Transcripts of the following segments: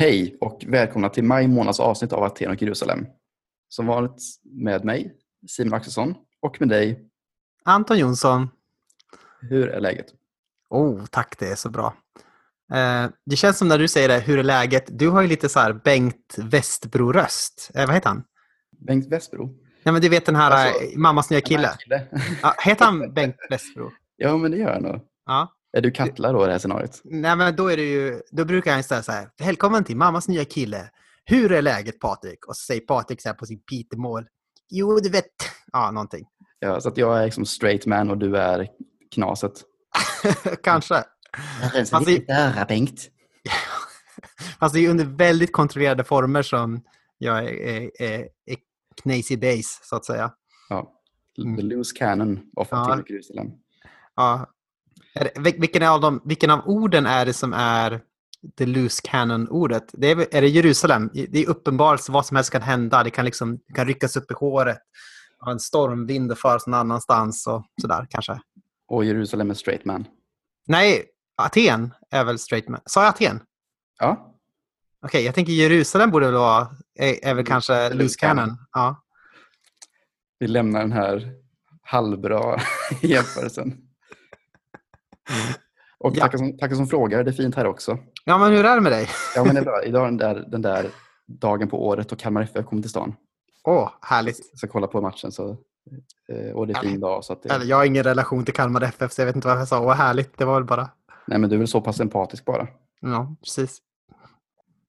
Hej och välkomna till maj månads avsnitt av Aten och Jerusalem. Som vanligt med mig, Simon Axelsson, och med dig. Anton Jonsson. Hur är läget? Oh, tack, det är så bra. Eh, det känns som när du säger det, hur är läget? Du har ju lite så här Bengt Westbro-röst. Eh, vad heter han? Bengt Westbro? Ja, men du vet den här Alltså, eh, Mammas nya kille. kille. Ja, heter han Bengt Westbro? ja, men det gör han nog. Ja. Är du Katla då i det här scenariot? Nej, men då, är det ju, då brukar han säga så här. Välkommen till Mammas nya kille. Hur är läget Patrik? Och så säger Patrik så här på sin pitemål. Jo, du vet. Ja, någonting. Ja, så att jag är liksom straight man och du är knaset. Kanske. Rensa Alltså, ditt öra, Bengt. Fast det är under väldigt kontrollerade former som jag är, är, är, är Knazy Base, så att säga. Ja. Mm. The loose cannon of Ja. Jerusalem. Ja. Är det, vil- vilken, av dem, vilken av orden är det som är the loose cannon-ordet? Det är, är det Jerusalem? Det är uppenbart vad som helst kan hända. Det kan, liksom, det kan ryckas upp i håret. Ha en stormvind och föras någon annanstans och sådär kanske. Och Jerusalem är straight man. Nej, Aten är väl straight man. Sa jag Aten? Ja, Okej, jag tänker Jerusalem borde väl vara, är, är väl kanske Loose loose cannon. cannon. Ja. vi lämnar den här halvbra jämförelsen. Och Ja. tackar som, tackar som frågar, det är fint här också. ja, men hur är det med dig? Ja, men det är bra. Idag är den där, den där dagen på året och Kalmar FF kommer till stan. Åh, härligt. Jag ska kolla på matchen så, eh, och det är fin dag. Så det, jag har ingen relation till Kalmar FF, så jag vet inte vad jag sa. Åh, härligt. Det var väl bara... nej, men du är väl så pass empatisk bara. Ja, precis.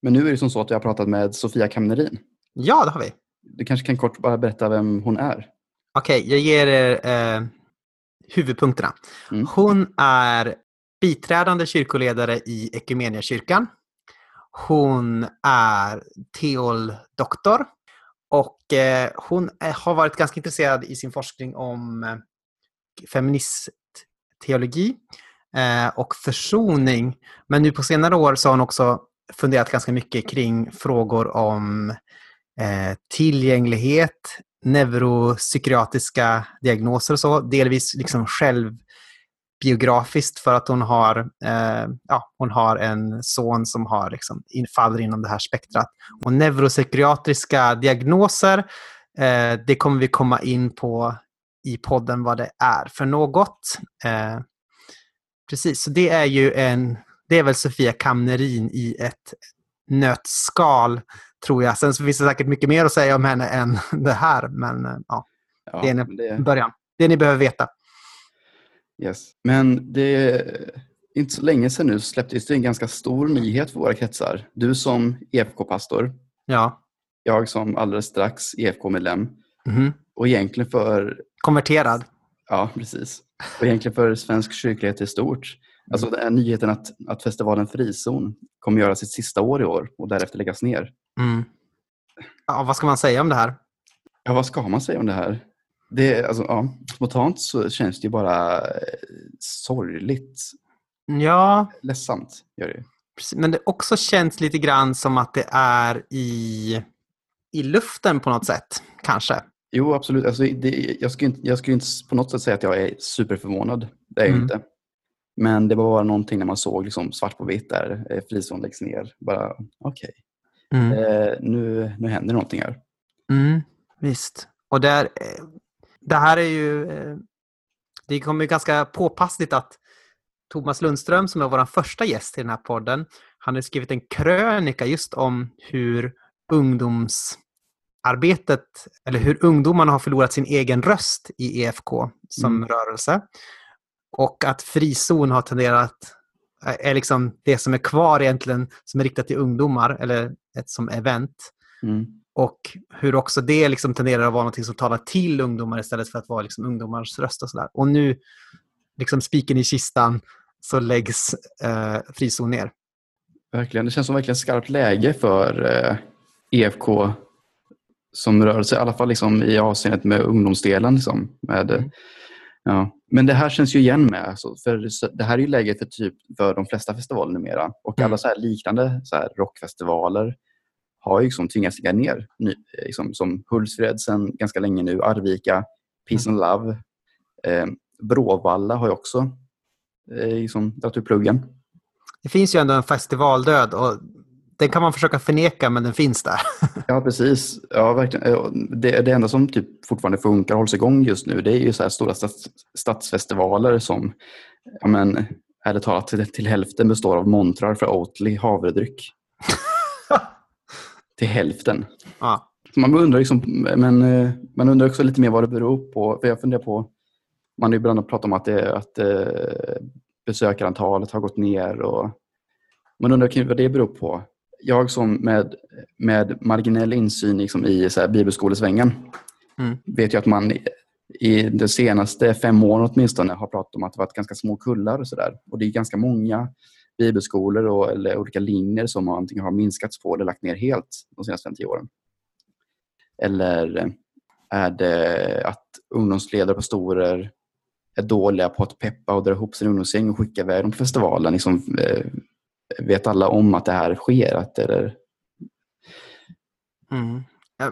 Men nu är det som så att jag har pratat med Sofia Kamnerin. Ja, det har vi. Du kanske kan kort bara berätta vem hon är? Okej, jag ger er eh, huvudpunkterna. Mm. Hon är biträdande kyrkoledare i Equmeniakyrkan. Hon är teoldoktor och eh, hon är, har varit ganska intresserad i sin forskning om eh, feministteologi eh, och försoning. Men nu på senare år så har hon också funderat ganska mycket kring frågor om eh, tillgänglighet, neuropsykiatriska diagnoser och så. Delvis liksom självbiografiskt för att hon har, eh, ja, hon har en son som har liksom, faller inom det här spektrat. Och neuropsykiatriska diagnoser, eh, det kommer vi komma in på i podden vad det är för något. Eh, precis, så det är ju en, det är väl Sofia Kamnerin i ett nötskal tror jag. Sen så finns det säkert mycket mer att säga om henne än det här, men eh, ja, Ja, Det är en- det, början. Det ni behöver veta. yes. men det är inte så länge sedan nu släpptes det en ganska stor nyhet för våra kretsar. Du som EFK-pastor, Ja. jag som alldeles strax EFK-medlem Mhm. och egentligen för Konverterad. Ja, precis. Och egentligen för svensk kyrklighet i stort. Alltså nyheten att, att festivalen Frizon kommer göra sitt sista år i år och därefter läggas ner. Mm. Ja, vad ska man säga om det här? Ja, vad ska man säga om det här? Det, alltså, ja, spontant så känns det ju bara eh, sorgligt. Ja, Ledsamt gör det ju. men det också känns lite grann som att det är i, i luften på något sätt, kanske. Jo, absolut. Alltså, det, jag, skulle inte, jag skulle inte på något sätt säga att jag är superförvånad. Det är jag Mm. inte. Men det var bara någonting när man såg liksom svart på vitt där. eh, Frizon läggs ner. Bara, okej. Mm. Eh, nu, nu händer någonting här. Mm, visst. Och där, eh, det här är ju... eh, Det kommer ju ganska påpassligt att Thomas Lundström, som är vår första gäst i den här podden, han har skrivit en krönika just om hur ungdomsarbetet, eller hur ungdomarna har förlorat sin egen röst i EFK som Mm. rörelse. Och att frizon har tenderat, är liksom det som är kvar egentligen, som är riktat till ungdomar, eller ett som event. Mm. Och hur också det liksom tenderar att vara något som talar till ungdomar istället för att vara liksom ungdomars röst. Och, så där. och nu, liksom spiken i kistan, så läggs eh, frizon ner. Verkligen. Det känns som verkligen skarpt läge för eh, EFK som rörelse, i alla fall liksom i avseendet med ungdomsdelen. Liksom, med, Mm. ja. Men det här känns ju igen med. Alltså, för det här är ju läget för, typ, för de flesta festivaler numera. Och Mm. alla så här liknande så rockfestivaler har ju liksom tvingats lägga ner. Eh, liksom, som Hultsfred sedan ganska länge nu, Arvika, Peace and Love. Eh, Bråvalla har ju också eh, liksom, dragit ur pluggen. Det finns ju ändå en festivaldöd och den kan man försöka förneka, men den finns där. Ja, precis. Ja, verkligen. Det, det enda som typ fortfarande funkar och hålls igång just nu, det är ju så stora stads, stadsfestivaler som, ja men, ärligt talat, till, till hälften består av montrar för Oatly havredryck. till hälften. Ja. Man undrar, liksom, men, eh, man undrar också lite mer vad det beror på. För jag funderar på, man har ju ibland pratat om att, det, att eh, besökarantalet har gått ner. Och man undrar vad det beror på. Jag som med, med marginell insyn liksom i så här, bibelskolesvängen Mm. vet ju att man i de senaste fem åren åtminstone har pratat om att det varit ganska små kullar och sådär. Och det är ganska många bibelskolor och, eller olika linjer som antingen har minskats på eller lagt ner helt de senaste 50 åren. Eller är det att ungdomsledare och pastorer är dåliga på att peppa och dra ihop sin ungdomsgäng och skicka iväg dem på festivalen? Liksom, eh, vet alla om att det här sker? Att, eller, Mm.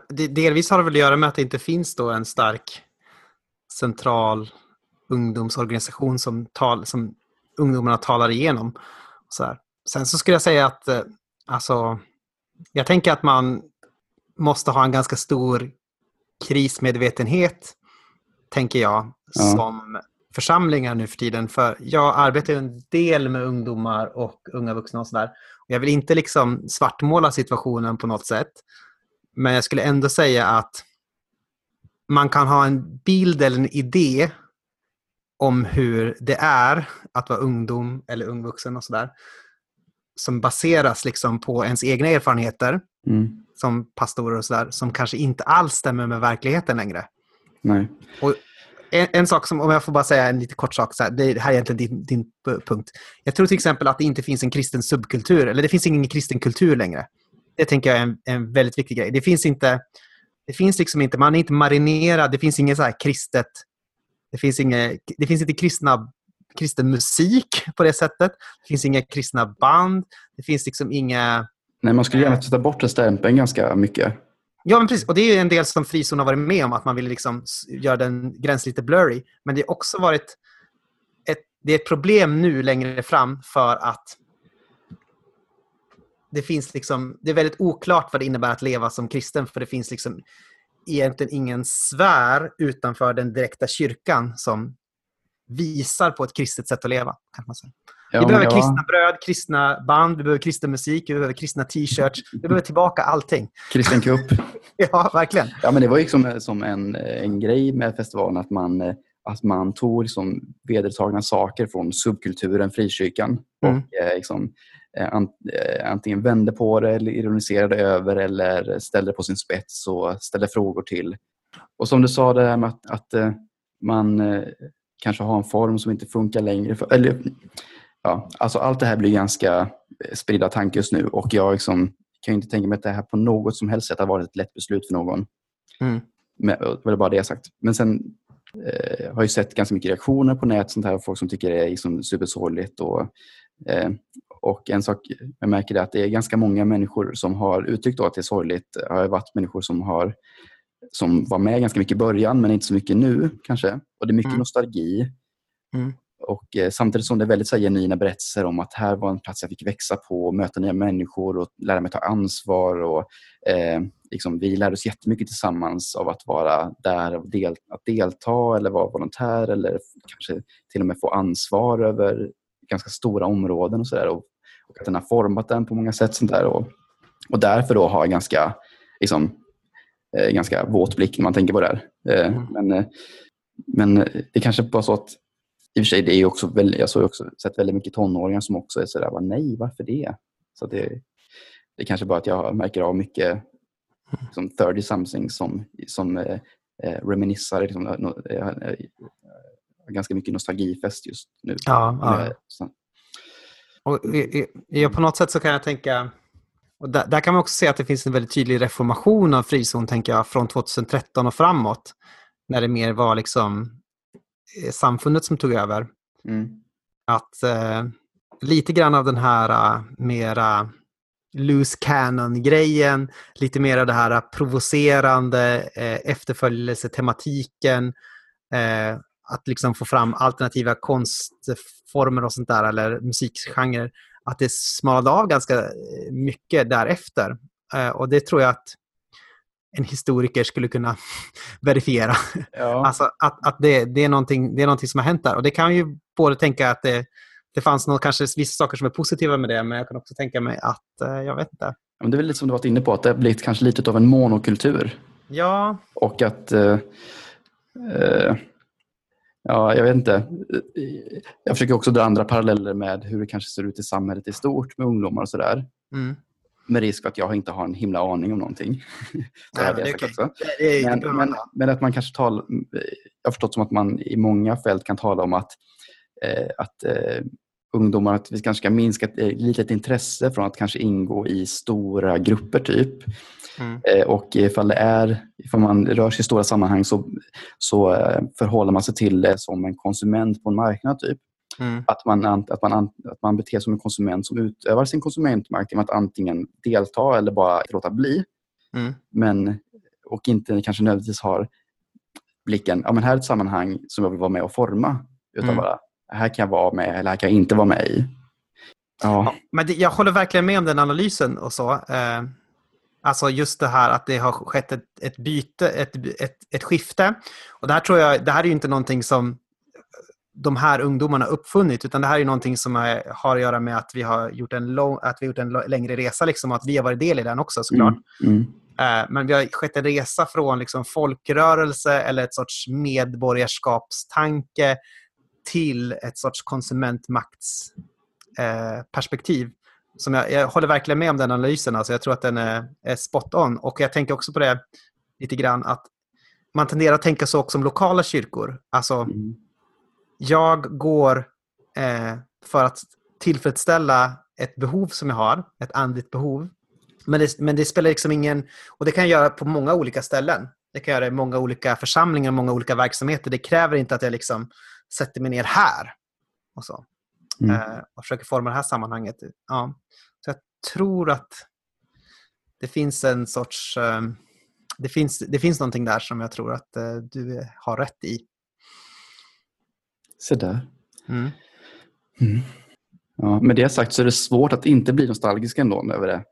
Delvis har det väl att göra med att det inte finns då en stark central ungdomsorganisation som, tal, som ungdomarna talar igenom. Så här. Sen så skulle jag säga att eh, alltså, jag tänker att man måste ha en ganska stor krismedvetenhet, tänker jag, Ja. som församlingar nu för tiden. För jag arbetar en del med ungdomar och unga vuxna och sådär. Jag vill inte liksom svartmåla situationen på något sätt. Men jag skulle ändå säga att man kan ha en bild eller en idé om hur det är att vara ungdom eller ungvuxen och sådär. Som baseras liksom på ens egna erfarenheter mm, som pastorer och sådär. Som kanske inte alls stämmer med verkligheten längre. nej. En, en sak som, om jag får bara säga en lite kort sak, så här, det här är egentligen din, din punkt. Jag tror till exempel att det inte finns en kristen subkultur, eller det finns ingen kristen kultur längre. Det tänker jag är en, en väldigt viktig grej. Det finns inte, det finns liksom inte, man är inte marinerad, det finns inget så här kristet, det finns, inget, det finns inte kristna, kristen musik på det sättet. Det finns inga kristna band, det finns liksom inga nej man skulle gärna sätta bort den stämpeln ganska mycket. Ja, men precis. Och det är ju en del som Frizon har varit med om, att man vill liksom göra den gräns lite blurry. Men det har också varit ett, det är ett problem nu längre fram för att det finns liksom, det är väldigt oklart vad det innebär att leva som kristen, för det finns liksom egentligen ingen sfär utanför den direkta kyrkan som visar på ett kristet sätt att leva. Kan man säga. Ja, vi behöver ja, kristna bröd, kristna band, vi behöver kristen musik, vi behöver kristna t-shirts. Vi behöver tillbaka allting. Kristen Cup. Ja, verkligen. Ja, men det var ju som, en, en grej med festivalen att man, att man tog liksom vedertagna saker från subkulturen frikyrkan Mm. och eh, liksom, eh, an, eh, antingen vände på det eller ironiserade över eller ställde på sin spets och ställde frågor till. Och som du sa det här med att, att man kanske har en form som inte funkar längre. För, eller, ja, alltså allt det här blir ganska eh, spridda tankar just nu och jag liksom, kan ju inte tänka mig att det här på något som helst sätt har varit ett lätt beslut för någon. Mm. Men, det var bara det jag sagt. Men sen eh, har jag sett ganska mycket reaktioner på nätet, sånt här, folk som tycker det är liksom supersorgligt. Och, eh, och en sak jag märker är att det är ganska många människor som har uttryckt att det är sorgligt. Det har varit människor som har som var med ganska mycket i början men inte så mycket nu kanske. Och det är mycket Mm. nostalgi. Mm. Och eh, samtidigt som det är väldigt så här, genuina berättelser om att här var en plats jag fick växa på, möta nya människor och lära mig ta ansvar. Och, eh, liksom, vi lärde oss jättemycket tillsammans av att vara där, och del, att delta eller vara volontär eller kanske till och med få ansvar över ganska stora områden och sådär. Och, och att den har format den på många sätt. Sånt där. Och, och därför då har ganska, liksom, eh, ganska våt blick när man tänker på det här. Eh, Mm. men, men det kanske bara så att i och för sig, det är också väldigt, jag har också sett väldigt mycket tonåringar som också är sådär, "Va, nej, varför det? Så det, det är kanske bara att jag märker av mycket som 30 something som, som eh, eh, reminissar liksom, eh, no, eh, eh, ganska mycket nostalgifest just nu. Ja, ja. Så, Och, i- i- ja, på något sätt så kan jag tänka... Och där, där kan man också se att det finns en väldigt tydlig reformation av frizon, tänker jag, från 2013 och framåt. När det mer var liksom samfundet som tog över. mm, Att eh, lite grann av den här eh, mera loose canon-grejen, lite mer av det här provocerande eh, efterföljelsetematiken, eh, att liksom få fram alternativa konstformer och sånt där, eller musikgenrer. att det smalnade av ganska mycket därefter. Eh, och det tror jag att en historiker skulle kunna verifiera. Ja. Alltså att, att det, det, är någonting, det är någonting som har hänt där. Och det kan ju både tänka att det, det fanns nog kanske vissa saker som är positiva med det, men jag kan också tänka mig att, eh, jag vet inte. det är väl lite som du varit inne på, att det har blivit kanske lite av en monokultur. Ja. Och att, eh, eh, ja, jag vet inte. Jag försöker också dra andra paralleller med hur det kanske ser ut i samhället i stort med ungdomar och sådär. Mm med risk för att jag inte har en himla aning om någonting. Nej, det okay. också. Men, men, men, att man kanske talar, jag har förstått som att man i många fält kan tala om att, eh, att eh, ungdomar, att vi kanske ska minska ett litet intresse från att kanske ingå i stora grupper typ. Mm. Eh, och ifall det är, ifall man rör sig i stora sammanhang så, så eh, förhåller man sig till det som en konsument på en marknad typ. Mm. Att, man, att, man, att man beter sig som en konsument som utövar sin konsumentmakt genom att antingen delta eller bara låta bli. Mm. Men, och inte kanske nödvändigtvis har blicken, ja men här är ett sammanhang som jag vill vara med och forma. Utan mm. bara, här kan jag vara med eller här kan jag inte vara med i. Ja. ja men det, jag håller verkligen med om den analysen och så. Eh, alltså just det här att det har skett ett, ett byte, ett, ett, ett skifte. Och det här tror jag, det här är ju inte någonting som de här ungdomarna uppfunnit, utan det här är någonting som är, har att göra med att vi har gjort en, lång, att vi gjort en längre resa liksom, och att vi har varit del i den också såklart. Mm. Mm. Uh, men vi har skett en resa från liksom, folkrörelse eller ett sorts medborgarskapstanke till ett sorts konsumentmaktsperspektiv. Uh, som jag, jag, håller verkligen med om den analysen. Alltså jag tror att den är, är spot on. Och jag tänker också på det lite grann att man tenderar att tänka så också om lokala kyrkor. Alltså, mm jag går eh, för att tillfredsställa ett behov som jag har, ett andligt behov. Men det, men det spelar liksom ingen... Och det kan jag göra på många olika ställen. Det kan jag göra i många olika församlingar, många olika verksamheter. Det kräver inte att jag liksom sätter mig ner här och så. Mm. Eh, och försöker forma det här sammanhanget. Ja. Så jag tror att det finns en sorts... Eh, det, finns, det finns någonting där som jag tror att eh, du har rätt i. Se där. Mm. Mm. Ja, med det sagt så är det svårt att inte bli nostalgisk ändå över det.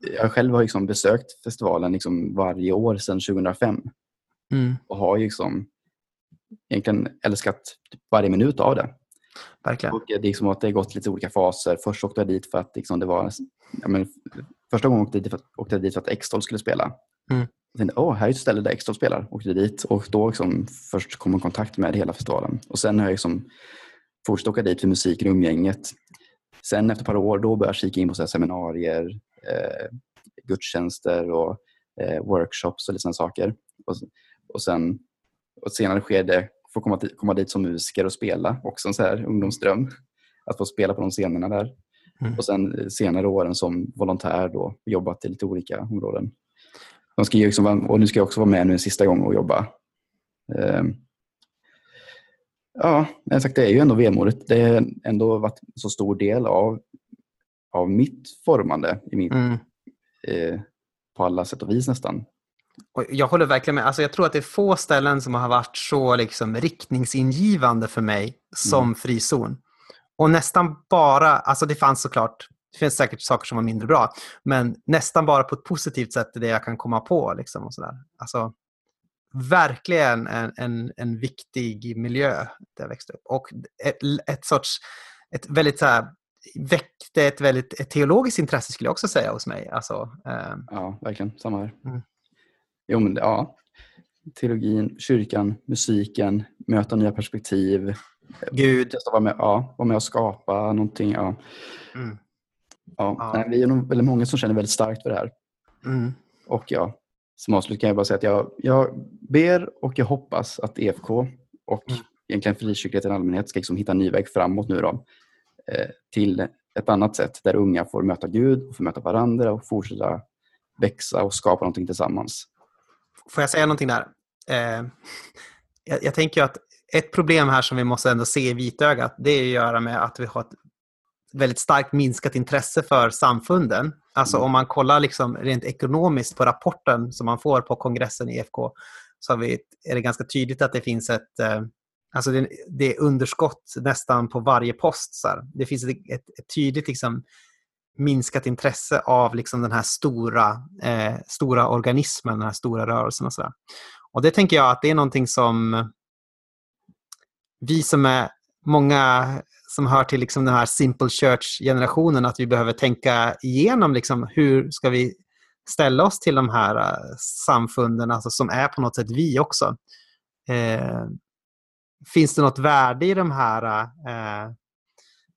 Jag själv har liksom besökt festivalen liksom varje år sedan 2005 mm. och har liksom egentligen älskat varje minut av det. Verkligen. Och det, är liksom att det har gått lite olika faser. Först åkte jag dit för att liksom det var... Ja, men, första gången åkte jag dit för att, åkte jag dit för att Extol skulle spela. Mm. Tänkte, åh, här är ett ställe där Extol spelar. Åkte dit och då liksom först kom i kontakt med hela festivalen. Och sen har jag liksom fortsatt åka dit för musiken och umgänget. Sen efter ett par år då började jag kika in på så seminarier, eh, gudstjänster och eh, workshops och sådana saker. Och, och sen och senare skede få komma, komma dit som musiker och spela, också en så här ungdomsdröm. Att få spela på de scenerna där. Mm. Och sen senare åren som volontär då, jobbat i lite olika områden. De ska liksom, och nu ska jag också vara med nu en sista gång och jobba. Um, ja, sagt, det är ju ändå vemodigt. Det har ändå varit en så stor del av, av mitt formande i mitt, mm. eh, på alla sätt och vis nästan. Och jag håller verkligen med. Alltså jag tror att det är få ställen som har varit så liksom riktningsingivande för mig som mm. frizon. Och nästan bara, alltså det fanns såklart det finns säkert saker som var mindre bra, men nästan bara på ett positivt sätt det jag kan komma på. Liksom och sådär. Alltså, verkligen en, en, en viktig miljö där jag växte upp. Och ett, ett sorts, ett väldigt så här, väckte ett väldigt ett teologiskt intresse skulle jag också säga hos mig. Alltså, eh. Ja, verkligen. Samma här. Mm. Jo, men, ja. Teologin, kyrkan, musiken, möta nya perspektiv. Gud. Vara med, ja, vara med och skapa någonting. Ja. Mm. Ja, ja. Vi är nog väldigt många som känner väldigt starkt för det här. Mm. Och ja, som avslut kan jag bara säga att jag, jag ber och jag hoppas att EFK och mm. egentligen frikyrkligheten i allmänhet ska liksom hitta en ny väg framåt nu då, eh, till ett annat sätt där unga får möta Gud, och får möta varandra och fortsätta växa och skapa någonting tillsammans. Får jag säga någonting där? Eh, jag, jag, tänker att ett problem här som vi måste ändå se i vitögat, det är att göra med att vi har ett väldigt starkt minskat intresse för samfunden. Alltså mm. om man kollar liksom rent ekonomiskt på rapporten som man får på kongressen i EFK så vi, är det ganska tydligt att det finns ett, eh, Alltså det, det är underskott nästan på varje post. Så här. Det finns ett, ett, ett tydligt liksom, minskat intresse av liksom, den här stora, eh, stora organismen, den här stora rörelsen. Och, så där. och det tänker jag att det är någonting som vi som är många som hör till liksom den här simple church-generationen, att vi behöver tänka igenom liksom, hur ska vi ställa oss till de här uh, samfunden, alltså, som är på något sätt vi också. Eh, finns det något värde i de här? Eh,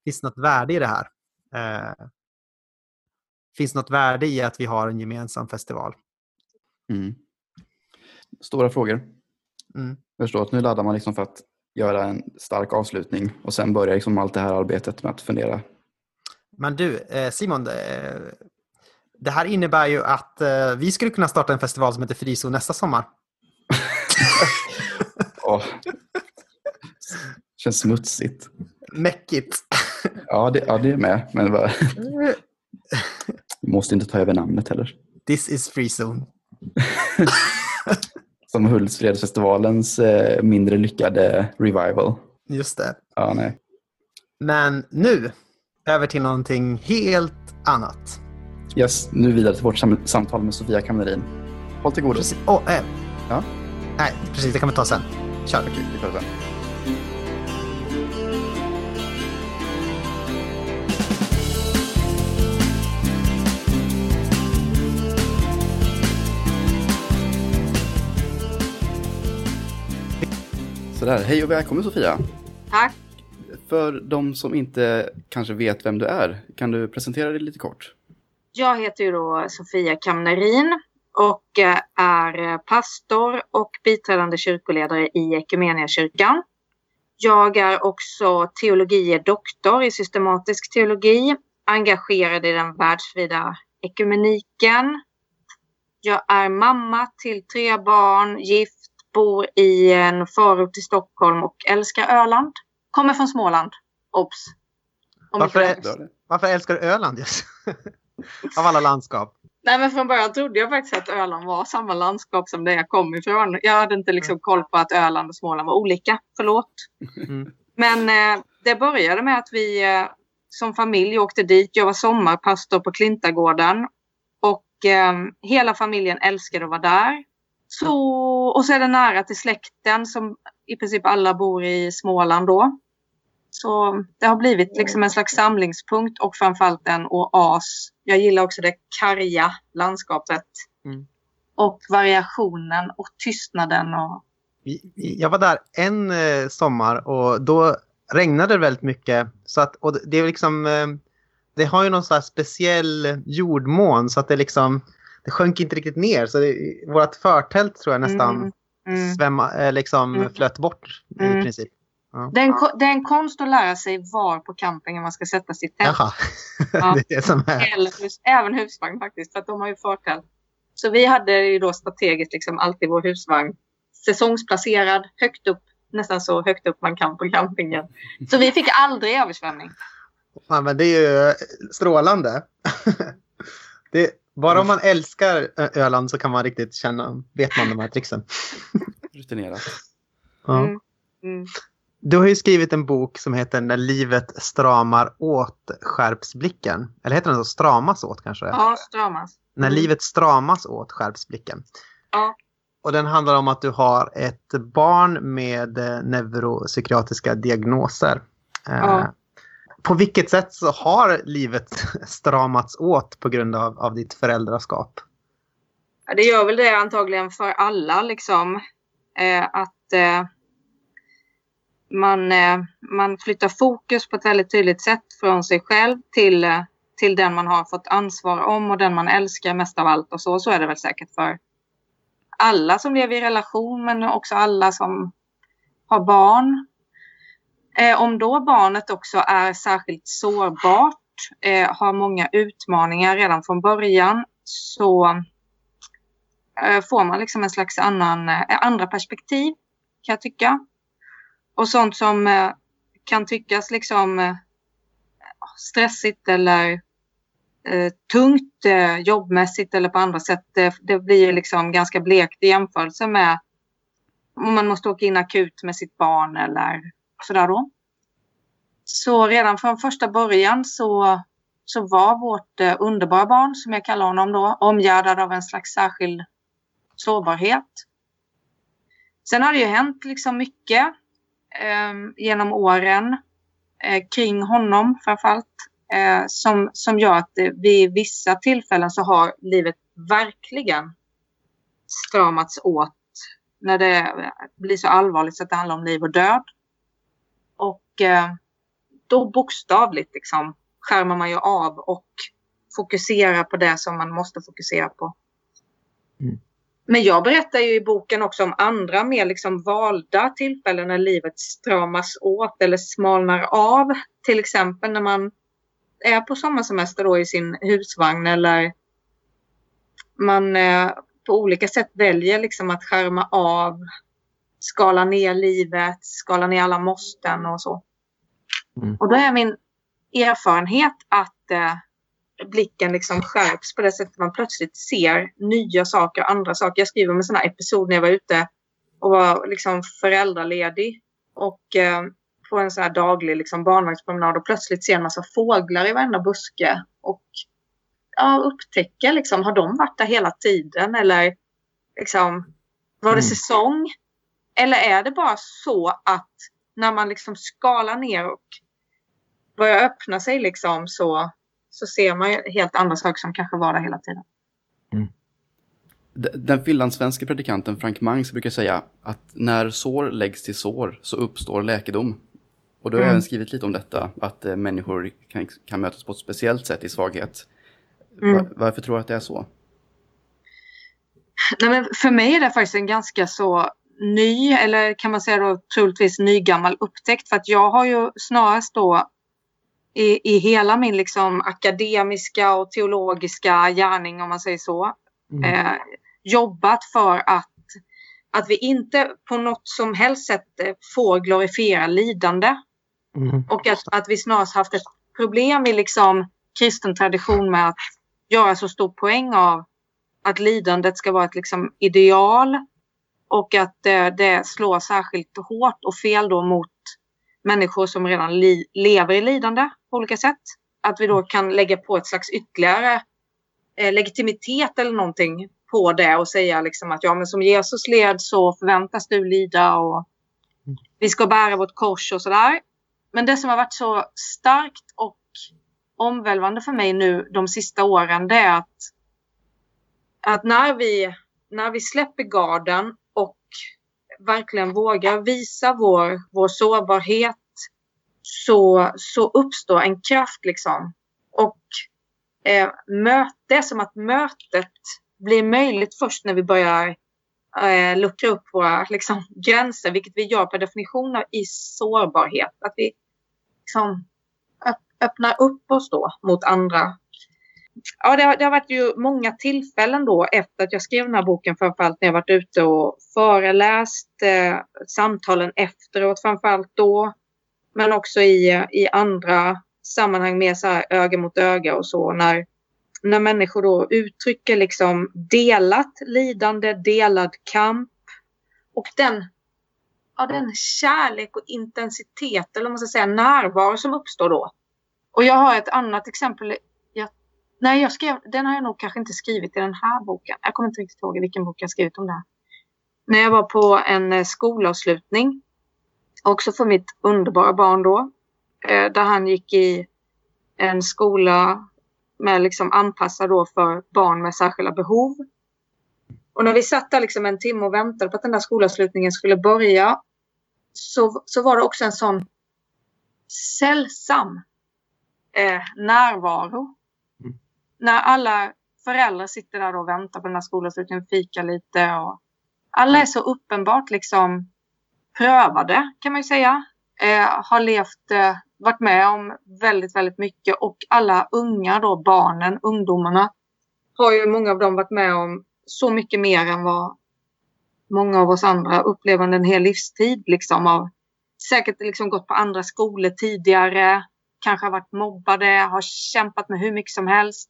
finns det något värde i det här? Eh, finns det något värde i att vi har en gemensam festival? Mm. Stora frågor. Mm. Jag förstår att nu laddar man liksom för att göra en stark avslutning och sen börjar liksom allt det här arbetet med att fundera. Men du, eh, Simon, eh, det här innebär ju att eh, vi skulle kunna starta en festival som heter Frizon nästa sommar. oh. Känns smutsigt. Mäckigt. ja, det, ja, det är med. Men bara... Måste inte ta över namnet heller. This is Freezone. Som Hultsfredsfestivalens eh, mindre lyckade revival. Just det. Ja, nej. Men nu, över till någonting helt annat. Yes, nu vidare till vårt sam samtal med Sofia Kamnerin. Håll till godo. Precis. Oh, eh. ja? Nej, precis. Det kan vi ta sen. Kör. Okej, vi tar det sen. Sådär, hej och välkommen Sofia. Tack. För de som inte kanske vet vem du är, kan du presentera dig lite kort? Jag heter ju då Sofia Kamnerin och eh, är pastor och biträdande kyrkoledare i Equmeniakyrkan. Jag är också teologie doktor i systematisk teologi, engagerad i den världsvida ekumeniken. Jag är mamma till tre barn, gift bor i en förort i Stockholm och älskar Öland. Kommer från Småland. Obs! Varför, varför, älskar du Öland just? Av alla landskap. Nej men från början trodde jag faktiskt att Öland var samma landskap som det jag kom ifrån. Jag hade inte liksom koll på att Öland och Småland var olika. Förlåt. Mm. Men eh, det började med att vi eh, som familj åkte dit. Jag var sommarpastor på Klintagården. Och eh, hela familjen älskade att vara där. Så, och så är det nära till släkten som i princip alla bor i Småland då. Så det har blivit liksom en slags samlingspunkt och framförallt en oas. Jag gillar också det karga landskapet. Mm. Och variationen och tystnaden. Och... Jag var där en eh, sommar och då regnade det väldigt mycket. Så att, och det, är liksom, eh, det har ju någon så speciell jordmån så att det liksom det sjönk inte riktigt ner. Så det, vårt förtält tror jag nästan mm. Mm. Svämma, eh, liksom mm. flöt bort i mm. princip. Ja. Det, är en, det, är en, konst att lära sig var på campingen man ska sätta sitt tält. Jaha. Ja. det är det som är. Eller, även husvagn faktiskt, för att de har ju förtält. Så vi hade ju då strategiskt liksom alltid vår husvagn säsongsplacerad högt upp, nästan så högt upp man kan på campingen. Så vi fick aldrig översvämning. Ja, men det är ju strålande. det, bara om man älskar Öland så kan man riktigt känna, vet man de här tricksen. Rutinerat. Ja. Mm. Mm. Du har ju skrivit en bok som heter När livet stramar åt skärps blicken. Eller heter den så? Stramas åt kanske? Ja, stramas. När mm. livet stramas åt skärps blicken. Ja. Och den handlar om att du har ett barn med eh, neuropsykiatriska diagnoser. Ja. På vilket sätt så har livet stramats åt på grund av, av ditt föräldraskap? Ja, det gör väl det antagligen för alla liksom. Eh, att eh, man, eh, man flyttar fokus på ett väldigt tydligt sätt från sig själv till, eh, till den man har fått ansvar om och den man älskar mest av allt och så. Så är det väl säkert för alla som lever i relation men också alla som har barn. Eh, om då barnet också är särskilt sårbart, eh, har många utmaningar redan från början, så eh, får man liksom en slags annan, eh, andra perspektiv, kan jag tycka. Och sånt som eh, kan tyckas liksom eh, stressigt eller eh, tungt eh, jobbmässigt eller på andra sätt, det, det blir liksom ganska blekt i jämförelse med om man måste åka in akut med sitt barn eller sådär då. Så redan från första början så, så var vårt eh, underbara barn, som jag kallar honom då, omgärdad av en slags särskild sårbarhet. Sen har det ju hänt liksom mycket eh, genom åren eh, kring honom framförallt. Eh, som, som gör att eh, vid vissa tillfällen så har livet verkligen stramats åt när det blir så allvarligt så att det handlar om liv och död. Och eh, då bokstavligt liksom skärmar man ju av och fokuserar på det som man måste fokusera på. Mm. Men jag berättar ju i boken också om andra mer liksom valda tillfällen när livet stramas åt eller smalnar av. Till exempel när man är på sommarsemester då i sin husvagn eller man eh, på olika sätt väljer liksom att skärma av, skala ner livet, skala ner alla måsten och så. Mm. Och då är min erfarenhet att eh, blicken liksom skärps på det sättet man plötsligt ser nya saker, andra saker. Jag skriver om en sån här episod när jag var ute och var liksom föräldraledig och eh, på en sån här daglig liksom barnvagnspromenad och plötsligt ser en massa fåglar i varenda buske och ja, upptäcka liksom, har de varit där hela tiden eller liksom, var det mm. säsong? Eller är det bara så att när man liksom skalar ner och börjar öppna sig liksom så, så ser man helt andra saker som kanske var där hela tiden. Mm. Den finlandssvenska predikanten Frank Mangs brukar säga att när sår läggs till sår så uppstår läkedom. Och då har mm. även skrivit lite om detta, att eh, människor kan, kan mötas på ett speciellt sätt i svaghet. Mm. Var, varför tror du att det är så? Nej, men för mig är det faktiskt en ganska så ny, eller kan man säga då troligtvis nygammal upptäckt. För att jag har ju snarast då i, i hela min liksom akademiska och teologiska gärning, om man säger så, mm. eh, jobbat för att, att vi inte på något som helst sätt får glorifiera lidande. Mm. Och att, att vi snarast haft ett problem i liksom kristen tradition med att göra så stor poäng av att lidandet ska vara ett liksom ideal och att det, det slår särskilt hårt och fel då mot människor som redan li, lever i lidande på olika sätt. Att vi då kan lägga på ett slags ytterligare eh, legitimitet eller någonting på det och säga liksom att ja, men som Jesus led så förväntas du lida och vi ska bära vårt kors och sådär. Men det som har varit så starkt och omvälvande för mig nu de sista åren det är att, att när, vi, när vi släpper garden och verkligen vågar visa vår, vår sårbarhet så, så uppstår en kraft liksom. Och eh, möte, som att mötet blir möjligt först när vi börjar eh, luckra upp våra liksom, gränser, vilket vi gör per definition i sårbarhet. Att vi liksom, öppnar upp oss då mot andra. Ja, det har, det har varit ju många tillfällen då efter att jag skrev den här boken, framförallt när jag varit ute och föreläst, eh, samtalen efteråt framförallt då, men också i, i andra sammanhang mer så här öga mot öga och så när, när människor då uttrycker liksom delat lidande, delad kamp och den, ja, den kärlek och intensitet eller man ska säga närvaro som uppstår då. Och jag har ett annat exempel. Nej, jag skrev, den har jag nog kanske inte skrivit i den här boken. Jag kommer inte riktigt ihåg vilken bok jag skrivit om det här. När jag var på en eh, skolavslutning, också för mitt underbara barn då, eh, där han gick i en skola med liksom anpassad då för barn med särskilda behov. Och när vi satt där liksom en timme och väntade på att den där skolavslutningen skulle börja så, så var det också en sån sällsam eh, närvaro. När alla föräldrar sitter där och väntar på den här skolavslutningen, fika lite och alla är så uppenbart liksom prövade kan man ju säga. Eh, har levt, eh, varit med om väldigt, väldigt mycket och alla unga då, barnen, ungdomarna har ju många av dem varit med om så mycket mer än vad många av oss andra upplever under en hel livstid. Liksom, av, säkert liksom gått på andra skolor tidigare, kanske har varit mobbade, har kämpat med hur mycket som helst.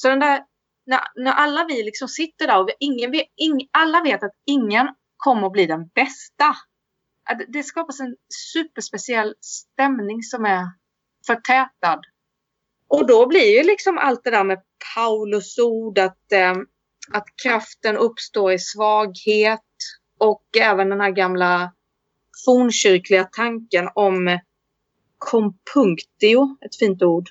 Så den där, när, när alla vi liksom sitter där och ingen vi, ing, alla vet att ingen kommer att bli den bästa. Det skapas en superspeciell stämning som är förtätad. Och då blir ju liksom allt det där med Paulus ord att, eh, att kraften uppstår i svaghet och även den här gamla fornkyrkliga tanken om eh, compunctio, ett fint ord.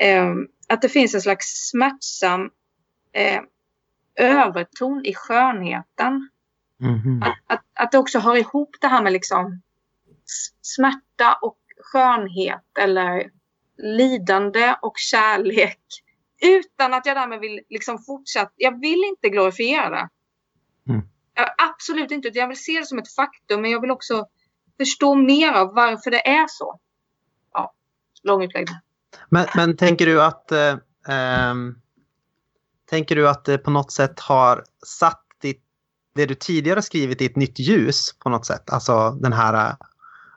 Eh, att det finns en slags smärtsam eh, överton i skönheten. Mm att, att, att det också hör ihop det här med liksom smärta och skönhet eller lidande och kärlek. Utan att jag därmed vill liksom fortsätta. Jag vill inte glorifiera det. Mm. Absolut inte. Jag vill se det som ett faktum men jag vill också förstå mer av varför det är så. Ja, lång utläggning. Men, men tänker du att eh, um, tänker du att det på något sätt har satt ditt, det du tidigare skrivit i ett nytt ljus på något sätt? Alltså den här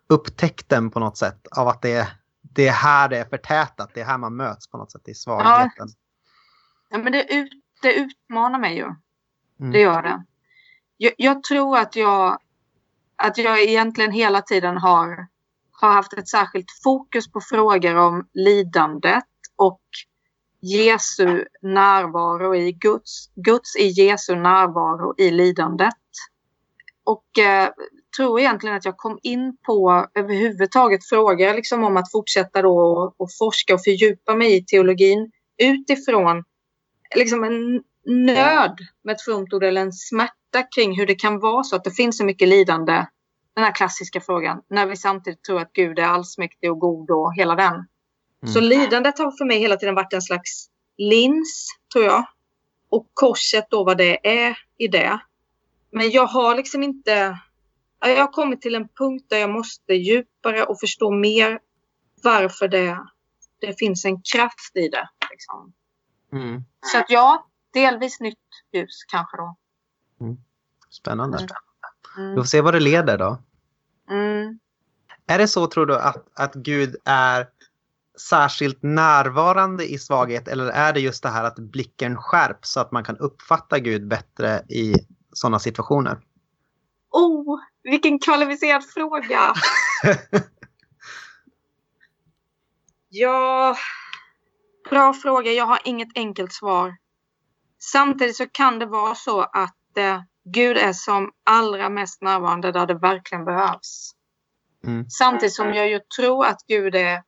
upptäckten på något sätt av att det, det är här det är förtätat, det är här man möts på något sätt i svagheten. Ja, ja men det, ut, det utmanar mig ju. Mm. Det gör det. Jag, jag, tror att jag, att jag egentligen hela tiden har, har haft ett särskilt fokus på frågor om lidandet och Jesu närvaro i Guds, Guds i Jesu närvaro i lidandet. Och eh, tror egentligen att jag kom in på överhuvudtaget frågor liksom om att fortsätta då och, och forska och fördjupa mig i teologin utifrån liksom en nöd med ett fromt ord eller en smärta kring hur det kan vara så att det finns så mycket lidande. Den här klassiska frågan när vi samtidigt tror att Gud är allsmäktig och god och hela den. Mm. Så lidandet har för mig hela tiden varit en slags lins, tror jag. Och korset då vad det är i det. Men jag har liksom inte jag har kommit till en punkt där jag måste djupare och förstå mer varför det, det finns en kraft i det. Liksom. Mm. Så att ja, delvis nytt ljus kanske då. Mm. Spännande. Mm. Vi får se vad det leder då. Mm. Är det så tror du att, att Gud är särskilt närvarande i svaghet eller är det just det här att blicken skärps så att man kan uppfatta Gud bättre i sådana situationer? Oh, vilken kvalificerad fråga. ja, bra fråga. Jag har inget enkelt svar. Samtidigt så kan det vara så att eh, Gud är som allra mest närvarande där det verkligen behövs. Mm. Samtidigt som jag ju tror att Gud är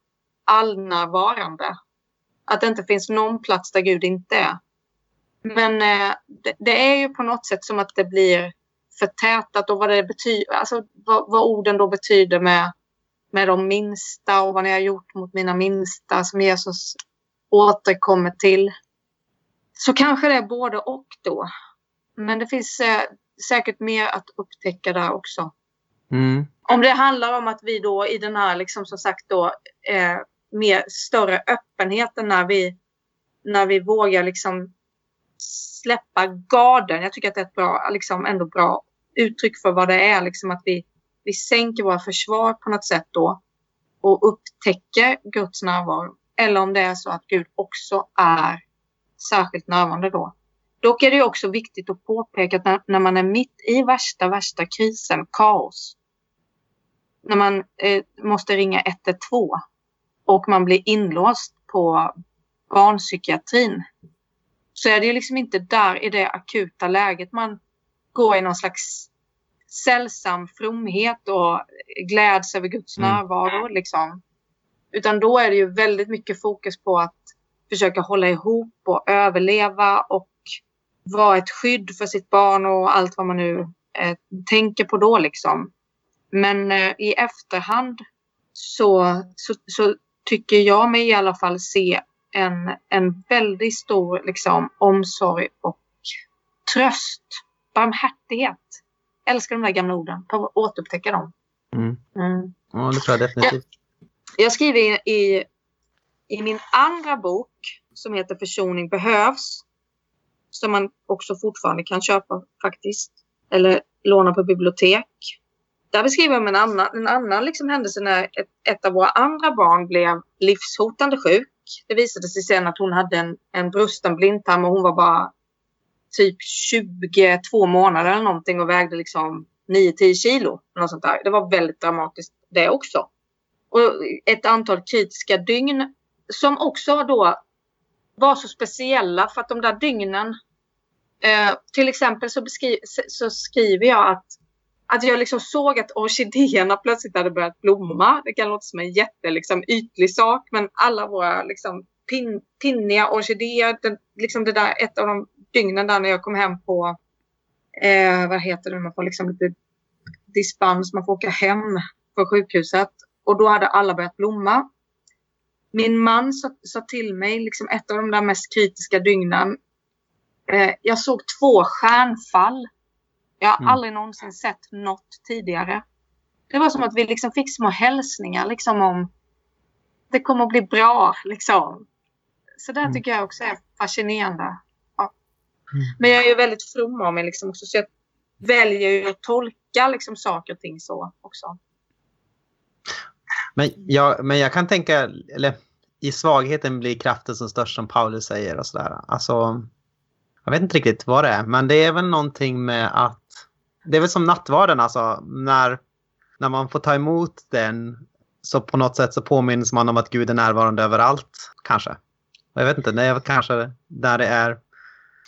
allnärvarande. Att det inte finns någon plats där Gud inte är. Men eh, det, det, är ju på något sätt som att det blir förtätat och vad det betyder, alltså vad, vad, orden då betyder med, med de minsta och vad ni har gjort mot mina minsta som Jesus återkommer till. Så kanske det är både och då. Men det finns eh, säkert mer att upptäcka där också. Mm. Om det handlar om att vi då i den här, liksom som sagt då, eh, mer större öppenheten när vi, när vi vågar liksom släppa garden. Jag tycker att det är ett bra, liksom ändå bra uttryck för vad det är. Liksom att vi, vi sänker våra försvar på något sätt då och upptäcker Guds närvaro. Eller om det är så att Gud också är särskilt närvarande då. Dock är det också viktigt att påpeka att när, när man är mitt i värsta, värsta krisen, kaos, när man eh, måste ringa 112 och man blir inlåst på barnpsykiatrin så är det ju liksom inte där i det akuta läget man går i någon slags sällsam fromhet och gläds över Guds mm. närvaro. Liksom. Utan då är det ju väldigt mycket fokus på att försöka hålla ihop och överleva och vara ett skydd för sitt barn och allt vad man nu eh, tänker på då liksom. Men eh, i efterhand så, så, så, tycker jag mig i alla fall se en, en väldigt stor liksom, omsorg och tröst, barmhärtighet. Älskar de där gamla orden, på att återupptäcka dem. Mm. Mm. Ja, det tror jag definitivt. Jag, jag skriver i, i, i min andra bok som heter Försoning behövs, som man också fortfarande kan köpa faktiskt, eller låna på bibliotek. Där beskriver jag en annan, en annan liksom händelse när ett, ett av våra andra barn blev livshotande sjuk. Det visade sig sen att hon hade en, en brusten blindtarm och hon var bara typ 22 månader eller någonting och vägde liksom 9-10 kilo. Något sånt där. Det var väldigt dramatiskt det också. Och ett antal kritiska dygn som också då var så speciella för att de där dygnen eh, till exempel så, beskri så skriver jag att att jag liksom såg att orkidéerna plötsligt hade börjat blomma. Det kan låta som en jätte liksom, ytlig sak, men alla våra liksom, pin, pinniga orkidéer, Den, liksom det där, ett av de dygnen där när jag kom hem på, eh, vad heter det, man får liksom lite dispens, man får åka hem från sjukhuset och då hade alla börjat blomma. Min man sa, sa till mig, liksom ett av de där mest kritiska dygnen, eh, jag såg två stjärnfall jag har mm. aldrig någonsin sett något tidigare. Det var som att vi liksom fick små hälsningar liksom om det kommer att bli bra. Liksom. Så det mm. tycker jag också är fascinerande. Ja. Mm. Men jag är ju väldigt from av mig liksom också, så jag väljer ju att tolka liksom saker och ting så också. Men jag, men jag kan tänka, eller i svagheten blir kraften som störst som Paulus säger och sådär. Alltså, jag vet inte riktigt vad det är, men det är väl någonting med att det är väl som nattvarden alltså, när, när man får ta emot den så på något sätt så påminns man om att Gud är närvarande överallt, kanske. Jag vet inte, det är kanske när det är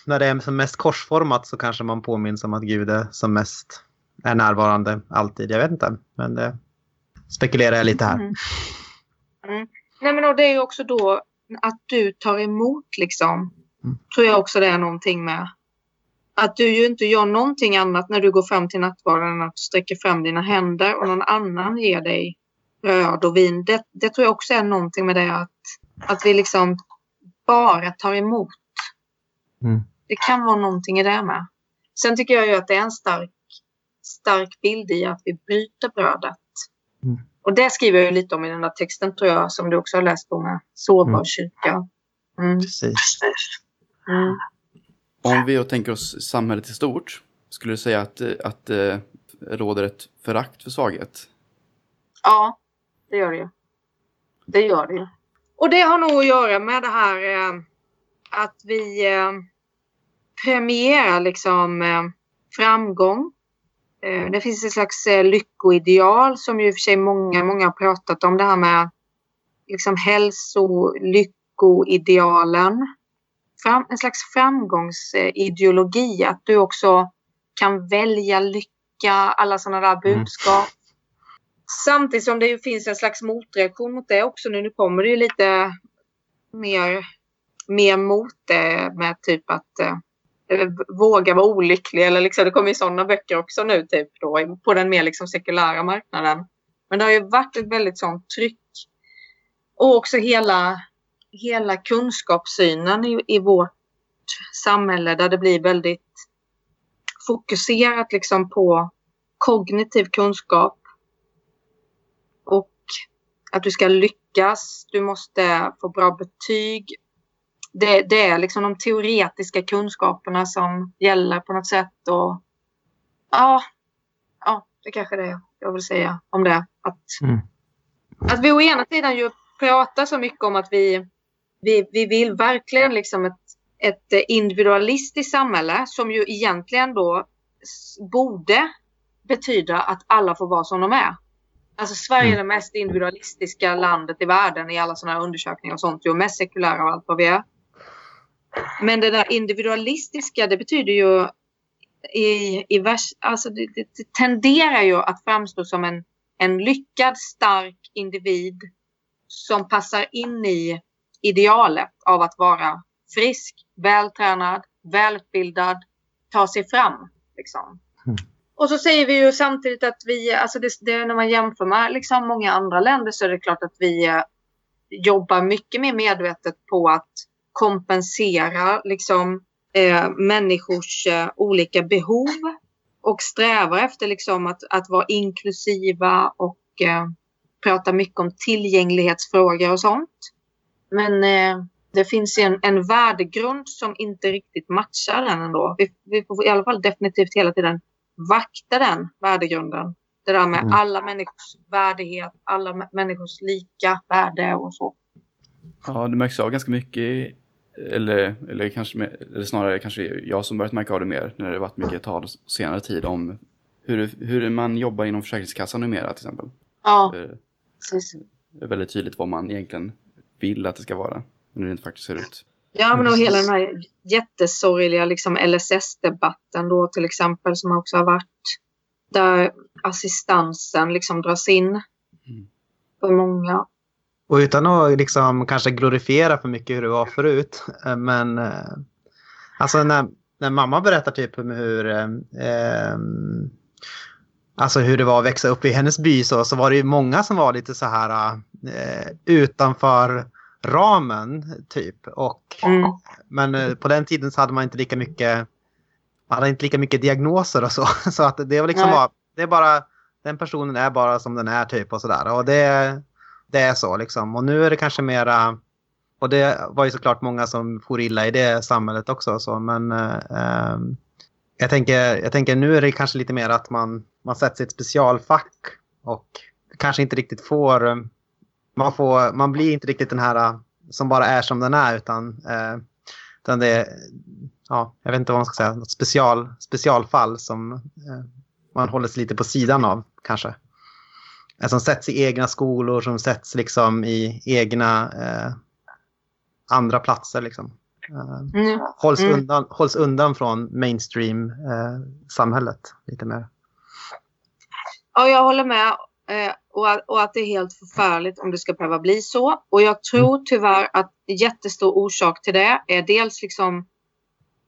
när det är som mest korsformat så kanske man påminns om att Gud är som mest är närvarande alltid. Jag vet inte, men det spekulerar jag lite här. Mm. Mm. Nej, men och det är ju också då att du tar emot liksom. Mm. Tror jag också det är någonting med att du ju inte gör någonting annat när du går fram till nattvarden än att sträcka fram dina händer och någon annan ger dig bröd och vin. Det, det tror jag också är någonting med det att, att vi liksom bara tar emot. Mm. Det kan vara någonting i det med. Sen tycker jag ju att det är en stark, stark bild i att vi bryter brödet. Mm. Och det skriver jag ju lite om i den där texten tror jag som du också har läst på med sårbar mm. kyrka. Mm. Precis. Mm. Om vi då tänker oss samhället i stort, skulle du säga att, att det eh, råder ett förakt för svaghet? Ja, det gör det ju. Det gör det ju. Och det har nog att göra med det här eh, att vi eh, premierar liksom eh, framgång. Eh, det finns ett slags eh, lyckoideal som ju i och för sig många, många har pratat om. Det här med liksom hälso, lyckoidealen fram, en slags framgångsideologi. Att du också kan välja lycka, alla sådana där mm. budskap. Mm. Samtidigt som det finns en slags motreaktion mot det också nu. Nu kommer det ju lite mer, mer mot det med typ att eh, Eh, våga vara olycklig. Eller liksom, det kommer ju sådana böcker också nu typ då, på den mer liksom sekulära marknaden. Men det har ju varit ett väldigt sånt tryck. Och också hela hela kunskapssynen i, i vårt samhälle där det blir väldigt fokuserat liksom på kognitiv kunskap. Och att du ska lyckas, du måste få bra betyg. Det, det är liksom de teoretiska kunskaperna som gäller på något sätt. Och, ja, ja, det kanske är det jag vill säga om det. Att, mm. att vi å ena sidan ju pratar så mycket om att vi vi, vi vill verkligen liksom ett, ett individualistiskt samhälle som ju egentligen då borde betyda att alla får vara som de är. Alltså Sverige är mm. det mest individualistiska landet i världen i alla sådana här undersökningar och sånt. Och mest sekulära och allt vad vi är. Men det där individualistiska det betyder ju i, i vers, alltså det, det, tenderar ju att framstå som en, en lyckad stark individ som passar in i idealet av att vara frisk, vältränad, välutbildad, ta sig fram. Liksom. Mm. Och så säger vi ju samtidigt att vi, alltså det, det, när man jämför med liksom många andra länder så är det klart att vi eh, jobbar mycket mer medvetet på att kompensera liksom, eh, människors eh, olika behov och strävar efter liksom, att, att vara inklusiva och eh, prata mycket om tillgänglighetsfrågor och sånt. Men eh, det finns en, en värdegrund som inte riktigt matchar den ändå. Vi, vi får i alla fall definitivt hela tiden vakta den värdegrunden. Det där med mm. alla människors värdighet, alla människors lika värde och så. Ja, det märks av ganska mycket eller, eller, kanske, eller snarare kanske jag som börjat märka av det mer när det varit mycket tal senare tid om hur, hur man jobbar inom Försäkringskassan numera till exempel. Ja, precis. Det är väldigt tydligt vad man egentligen vill att det ska vara, men hur det inte faktiskt ser ut. Ja, men och hela den här jättesorgliga liksom LSS-debatten då till exempel som också har varit där assistansen liksom dras in mm. för många. Och utan att liksom kanske glorifiera för mycket hur det var förut, eh, men eh, alltså när, när mamma berättar typ om hur eh, eh, Alltså hur det var att växa upp i hennes by så, så var det ju många som var lite så här eh, utanför ramen typ. Och, mm. Men eh, på den tiden så hade man inte lika mycket man hade inte lika mycket diagnoser och så. Så att det var liksom bara, det är bara, den personen är bara som den är typ och sådär. Och det, det är så liksom. Och nu är det kanske mera, och det var ju såklart många som for illa i det samhället också. Så, men eh, ehm, jag, tänker, jag tänker nu är det kanske lite mer att man, man sätts i ett specialfack och kanske inte riktigt får, man, får, man blir inte riktigt den här som bara är som den är utan, eh, utan det är, ja, jag vet inte vad man ska säga, något special, specialfall som eh, man håller sig lite på sidan av kanske. Som sätts i egna skolor, som sätts liksom i egna eh, andra platser. Liksom. Eh, mm. Hålls, mm. Undan, hålls undan från mainstream-samhället eh, lite mer. Ja, jag håller med. Eh, och, att, och, att det är helt förfärligt om det ska behöva bli så. Och jag tror mm. tyvärr att jättestor orsak till det är dels liksom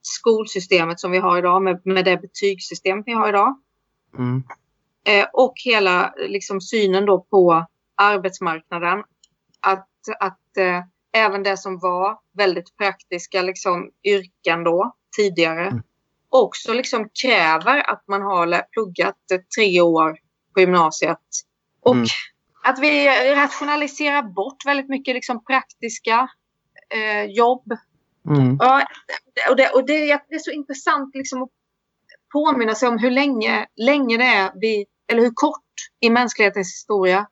skolsystemet som vi har idag med, med det betygssystem vi har idag. Mm. Eh, och hela liksom, synen då på arbetsmarknaden. Att, att eh, även det som var väldigt praktiska liksom, yrken då tidigare mm. också liksom kräver att man har pluggat tre år på gymnasiet. Och mm. att vi rationaliserar bort väldigt mycket liksom, praktiska eh, jobb. Mm. Ja, och det, och det, det, är så intressant liksom, att påminna sig om hur länge, länge det är vi eller hur kort i mänsklighetens historia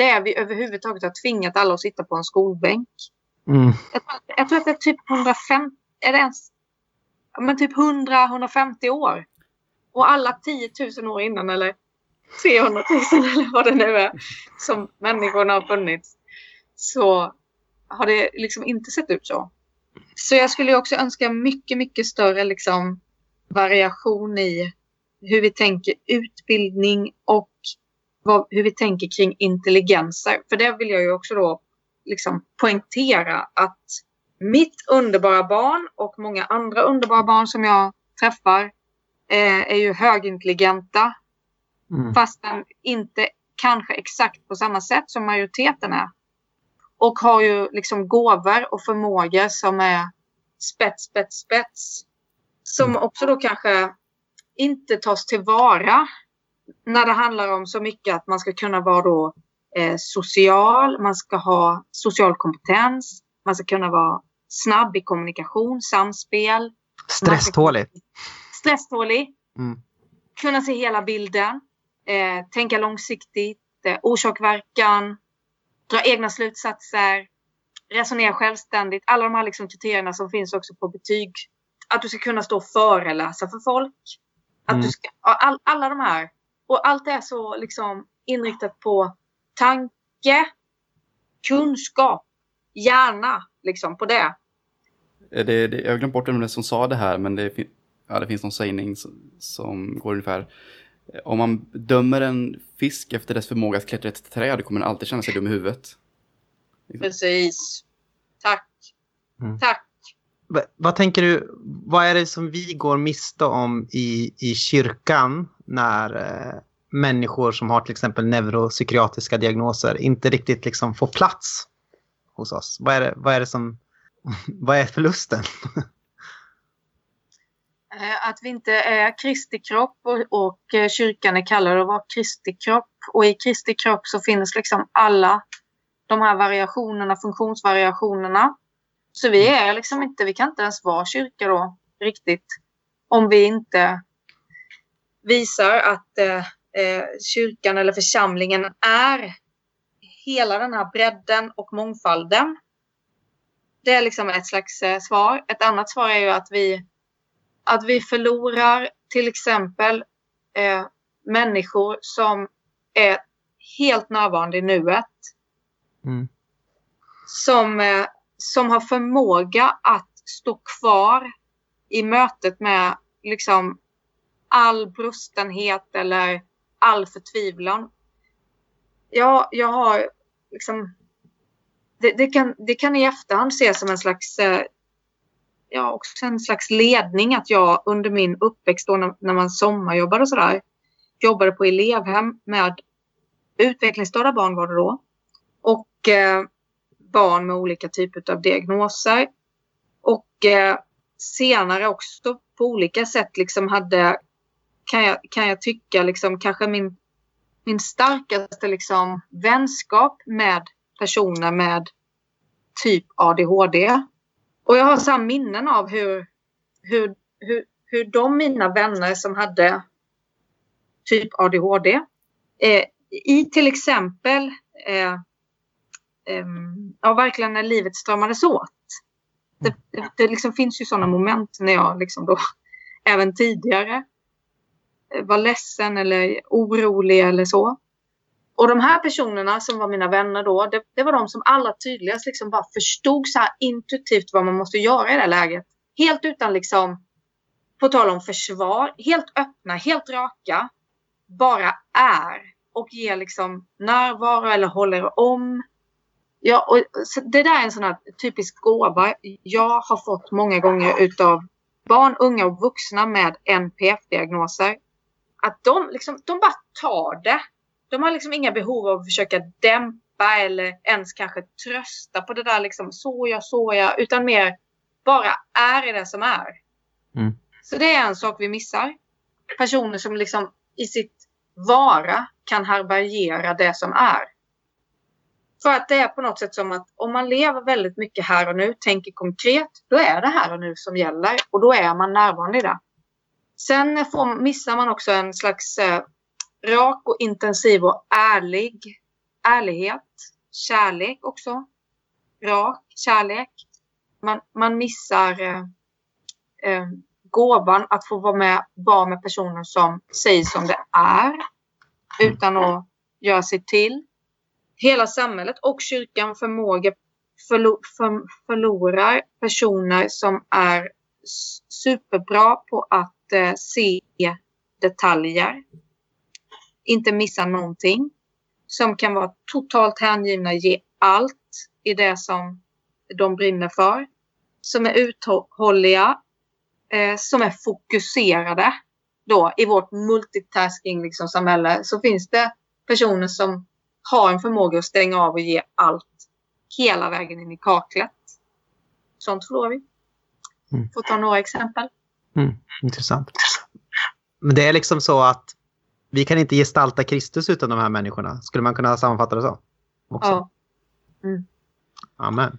det är vi överhuvudtaget har tvingat alla att sitta på en skolbänk. Mm. Jag, jag, tror att det är typ 150, är det ens, men typ 100-150 år. Och alla 10 000 år innan eller 300 000 eller vad det nu är som människorna har funnits. Så har det liksom inte sett ut så. Så jag skulle också önska mycket, mycket större liksom variation i hur vi tänker utbildning och vad, hur vi tänker kring intelligenser. För det vill jag ju också då liksom poängtera att mitt underbara barn och många andra underbara barn som jag träffar eh, är ju högintelligenta. Mm. Fastän inte kanske exakt på samma sätt som majoriteten är. Och har ju liksom gåvor och förmågor som är spets, spets, spets. Som mm. också då kanske inte tas tillvara när det handlar om så mycket att man ska kunna vara då eh, social, man ska ha social kompetens, man ska kunna vara snabb i kommunikation, samspel. Stresstålig. Stresstålig. Mm. Kunna se hela bilden. Eh, tänka långsiktigt. Eh, orsak-verkan. Dra egna slutsatser. Resonera självständigt. Alla de här liksom kriterierna som finns också på betyg. Att du ska kunna stå och föreläsa för folk. Att mm. du ska, all, alla de här. Och allt är så liksom inriktat på tanke, kunskap, hjärna, liksom på det. det, det jag har glömt bort vem det som sa det här, men det, ja, det finns någon sägning som, som går ungefär. Om man dömer en fisk efter dess förmåga att klättra ett träd kommer den alltid känna sig dum i huvudet. Precis. Tack. Mm. Tack vad tänker du, vad är det som vi går miste om i, i kyrkan när eh, människor som har till exempel neuropsykiatriska diagnoser inte riktigt liksom får plats hos oss? Vad är det, vad är det som, vad är förlusten? Eh, att vi inte är Kristi kropp och, och eh, kyrkan är kallad att vara Kristi kropp. Och i Kristi kropp så finns liksom alla de här variationerna, funktionsvariationerna. Så vi är liksom inte, vi kan inte ens vara kyrka då riktigt. Om vi inte visar att eh, eh, kyrkan eller församlingen är hela den här bredden och mångfalden. det är liksom ett slags eh, svar. Ett annat svar är ju att vi, att vi förlorar till exempel eh, människor som är helt närvarande i nuet. Mm. Som, eh, som har förmåga att stå kvar i mötet med liksom all brustenhet eller all förtvivlan. Ja, jag har liksom... Det, det, kan, det kan i efterhand ses som en slags... Eh, ja, också en slags ledning att jag under min uppväxt då när, när man sommarjobbade och sådär jobbade på elevhem med utvecklingsstörda barn var det då. Och eh, barn med olika typer av diagnoser. Och eh, senare också på olika sätt liksom hade, kan jag, kan jag tycka, liksom, kanske min, min starkaste liksom, vänskap med personer med typ ADHD. Och jag har så minnen av hur, hur, hur, hur de mina vänner som hade typ ADHD eh, i till exempel eh, ja, verkligen när livet strömmades åt det, det, det liksom finns ju sådana moment när jag liksom då även tidigare var ledsen eller orolig eller så. Och de här personerna som var mina vänner då, det, det var de som allra tydligast liksom bara förstod så här intuitivt vad man måste göra i det här läget. Helt utan liksom, på tal om försvar, helt öppna, helt raka. Bara är och ger liksom närvaro eller håller om. Ja, och det där är en sån här typisk gåva jag har fått många gånger utav barn, unga och vuxna med NPF-diagnoser. Att de, liksom, de bara tar det. De har liksom inga behov av att försöka dämpa eller ens kanske trösta på det där liksom så ja, så ja, utan mer bara är det som är. Mm. Så det är en sak vi missar. Personer som liksom i sitt vara kan härbärgera det som är. För att det är på något sätt som att om man lever väldigt mycket här och nu, tänker konkret, då är det här och nu som gäller och då är man närvarande i det. Sen får, missar man också en slags eh, rak och intensiv och ärlig ärlighet, kärlek också. Rak kärlek. Man, man missar eh, eh, gåvan att få vara med, vara med personer som säger som det är utan att göra sig till hela samhället och kyrkan förmåga förlo för, förlorar personer som är superbra på att eh, se detaljer. Inte missa någonting. Som kan vara totalt hängivna, ge allt i det som de brinner för. Som är uthålliga. Eh, som är fokuserade. Då i vårt multitasking liksom, samhälle så finns det personer som har en förmåga att stänga av och ge allt hela vägen in i kaklet. Sånt förlorar vi. Mm. Får ta några exempel. Mm, intressant. Men det är liksom så att vi kan inte gestalta Kristus utan de här människorna. Skulle man kunna sammanfatta det så? Också? Ja. Mm. Amen.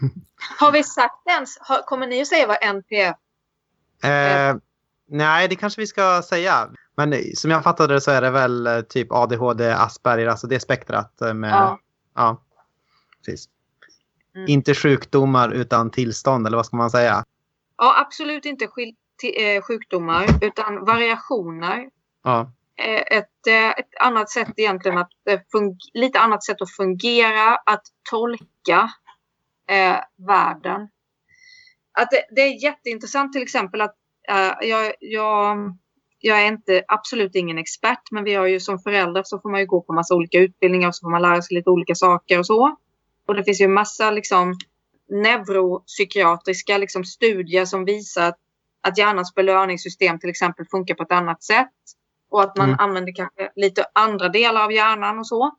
Har vi sagt ens, kommer ni att säga vad NPF? Eh, nej, det kanske vi ska säga. Men som jag fattade det så är det väl eh, typ ADHD, Asperger, alltså det spektrat eh, med... Ja. ja precis. Mm. Inte sjukdomar utan tillstånd, eller vad ska man säga? Ja, absolut inte eh, sjukdomar, utan variationer. Ja. Ett, ett annat sätt egentligen att lite annat sätt att fungera, att tolka eh, världen. Att det, det, är jätteintressant till exempel att eh, jag, jag jag är inte, absolut ingen expert, men vi har ju som förälder så får man ju gå på massa olika utbildningar och så får man lära sig lite olika saker och så. Och det finns ju massa liksom neuropsykiatriska liksom, studier som visar att, att hjärnans belöningssystem till exempel funkar på ett annat sätt. Och att man mm. använder kanske lite andra delar av hjärnan och så.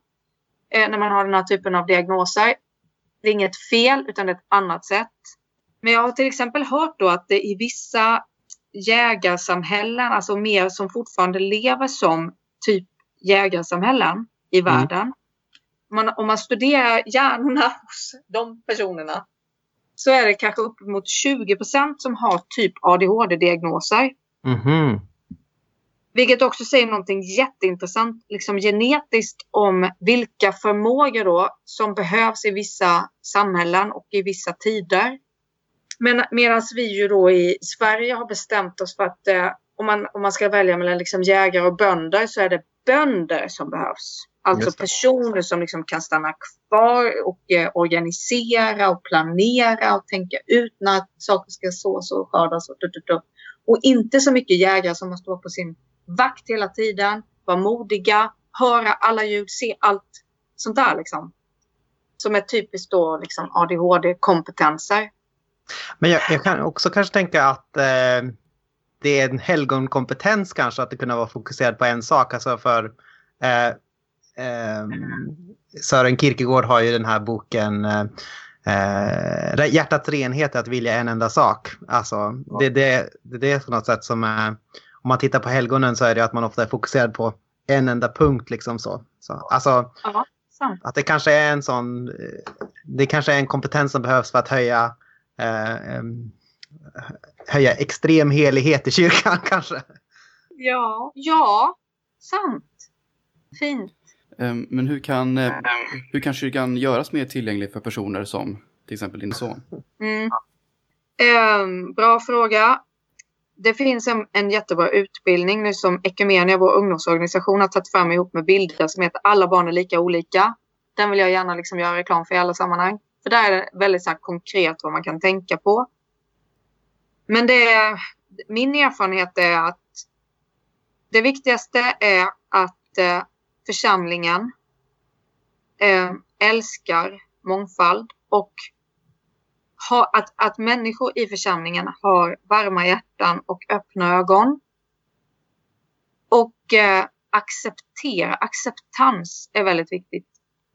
Eh, när man har den här typen av diagnoser. Det är inget fel utan det är ett annat sätt. Men jag har till exempel hört då att det i vissa jägarsamhällen, alltså mer som fortfarande lever som typ jägarsamhällen i mm. världen. Man, om man studerar hjärnorna hos de personerna så är det kanske uppemot 20 procent som har typ ADHD-diagnoser. Mm. Vilket också säger någonting jätteintressant liksom genetiskt om vilka förmågor då som behövs i vissa samhällen och i vissa tider. Men medan vi ju då i Sverige har bestämt oss för att eh, om, man, om man ska välja mellan liksom jägare och bönder så är det bönder som behövs. Alltså personer som liksom kan stanna kvar och eh, organisera och planera och tänka ut när saker ska sås och skördas. Och, och, och inte så mycket jägare som måste vara på sin vakt hela tiden, vara modiga, höra alla ljud, se allt sånt där liksom. Som är typiskt då liksom ADHD-kompetenser. Men jag, jag, kan också kanske tänka att eh, det är en helgonkompetens kanske att det kunna vara fokuserad på en sak. Alltså för eh, eh, Sören Kierkegaard har ju den här boken eh, eh Hjärtats renhet är att vilja en enda sak. Alltså, det, det, det, det är på något sätt som är om man tittar på helgonen så är det att man ofta är fokuserad på en enda punkt. Liksom så. Så, alltså, ja, att det kanske är en sån, eh, det kanske är en kompetens som behövs för att höja, eh, höja extrem helighet i kyrkan kanske. Ja, ja, sant. Fint. Men hur kan, eh, hur kan kyrkan göras mer tillgänglig för personer som till exempel din son? Mm. Bra fråga det finns en, en jättebra utbildning nu som Ekumenia, vår ungdomsorganisation, har tagit fram ihop med bilder som heter Alla barn är lika olika. Den vill jag gärna liksom göra reklam för i alla sammanhang. För där är det väldigt så konkret vad man kan tänka på. Men det är, min erfarenhet är att det viktigaste är att eh, församlingen eh, älskar mångfald och att, att människor i församlingen har varma hjärtan och öppna ögon. Och eh, acceptera, acceptans är väldigt viktigt.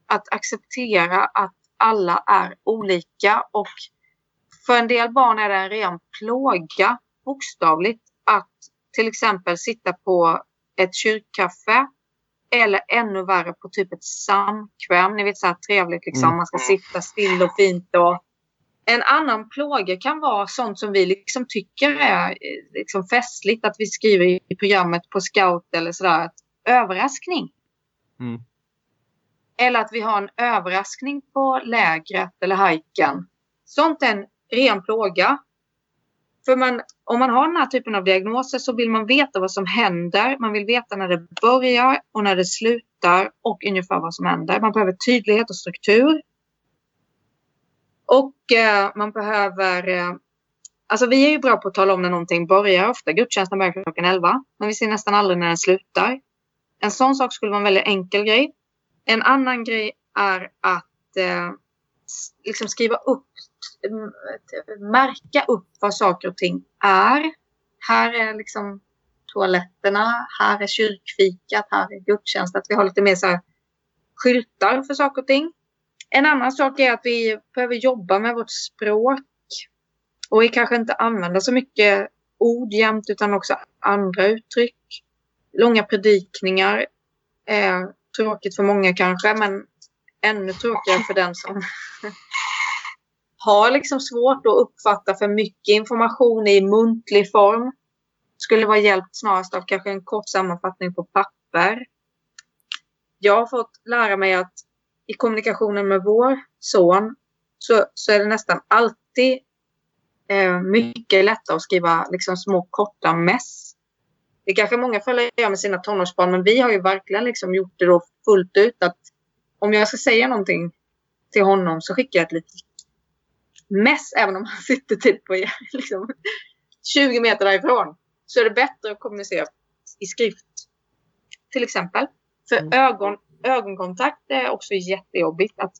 Att acceptera att alla är olika och för en del barn är det en ren plåga, bokstavligt, att till exempel sitta på ett kyrkkaffe eller ännu värre på typ ett samkväm. Ni vet så här trevligt liksom. Mm. Man ska sitta still och fint och en annan plåga kan vara sånt som vi liksom tycker är eh, liksom festligt att vi skriver i programmet på scout eller sådär. Överraskning. Mm. Eller att vi har en överraskning på lägret eller hajken. Sånt är en ren plåga. För man, om man har den här typen av diagnoser så vill man veta vad som händer. Man vill veta när det börjar och när det slutar och ungefär vad som händer. Man behöver tydlighet och struktur. Och eh, man behöver... Eh, alltså vi är ju bra på att tala om när någonting börjar. Ofta gudstjänsten börjar klockan 11. Men vi ser nästan aldrig när den slutar. En sån sak skulle vara en väldigt enkel grej. En annan grej är att eh, liksom skriva upp, märka upp vad saker och ting är. Här är liksom toaletterna, här är kyrkfikat, här är gudstjänst. Att vi har lite mer så här skyltar för saker och ting. En annan sak är att vi behöver jobba med vårt språk. Och vi kanske inte använder så mycket ord jämt utan också andra uttryck. Långa predikningar Eh, tråkigt för många kanske men ännu tråkigare för den som har liksom svårt att uppfatta för mycket information i muntlig form. Skulle vara hjälpt snarast av kanske en kort sammanfattning på papper. Jag har fått lära mig att i kommunikationen med vår son så, så är det nästan alltid eh, mycket lättare att skriva liksom, små korta mess. Det kanske många föräldrar gör med sina tonårsbarn men vi har ju verkligen liksom gjort det då fullt ut att om jag ska säga någonting till honom så skickar jag ett litet mess även om han sitter typ på liksom, 20 meter därifrån. Så är det bättre att kommunicera i skrift. Till exempel. För mm. ögon, ögonkontakt är också jättejobbigt. Att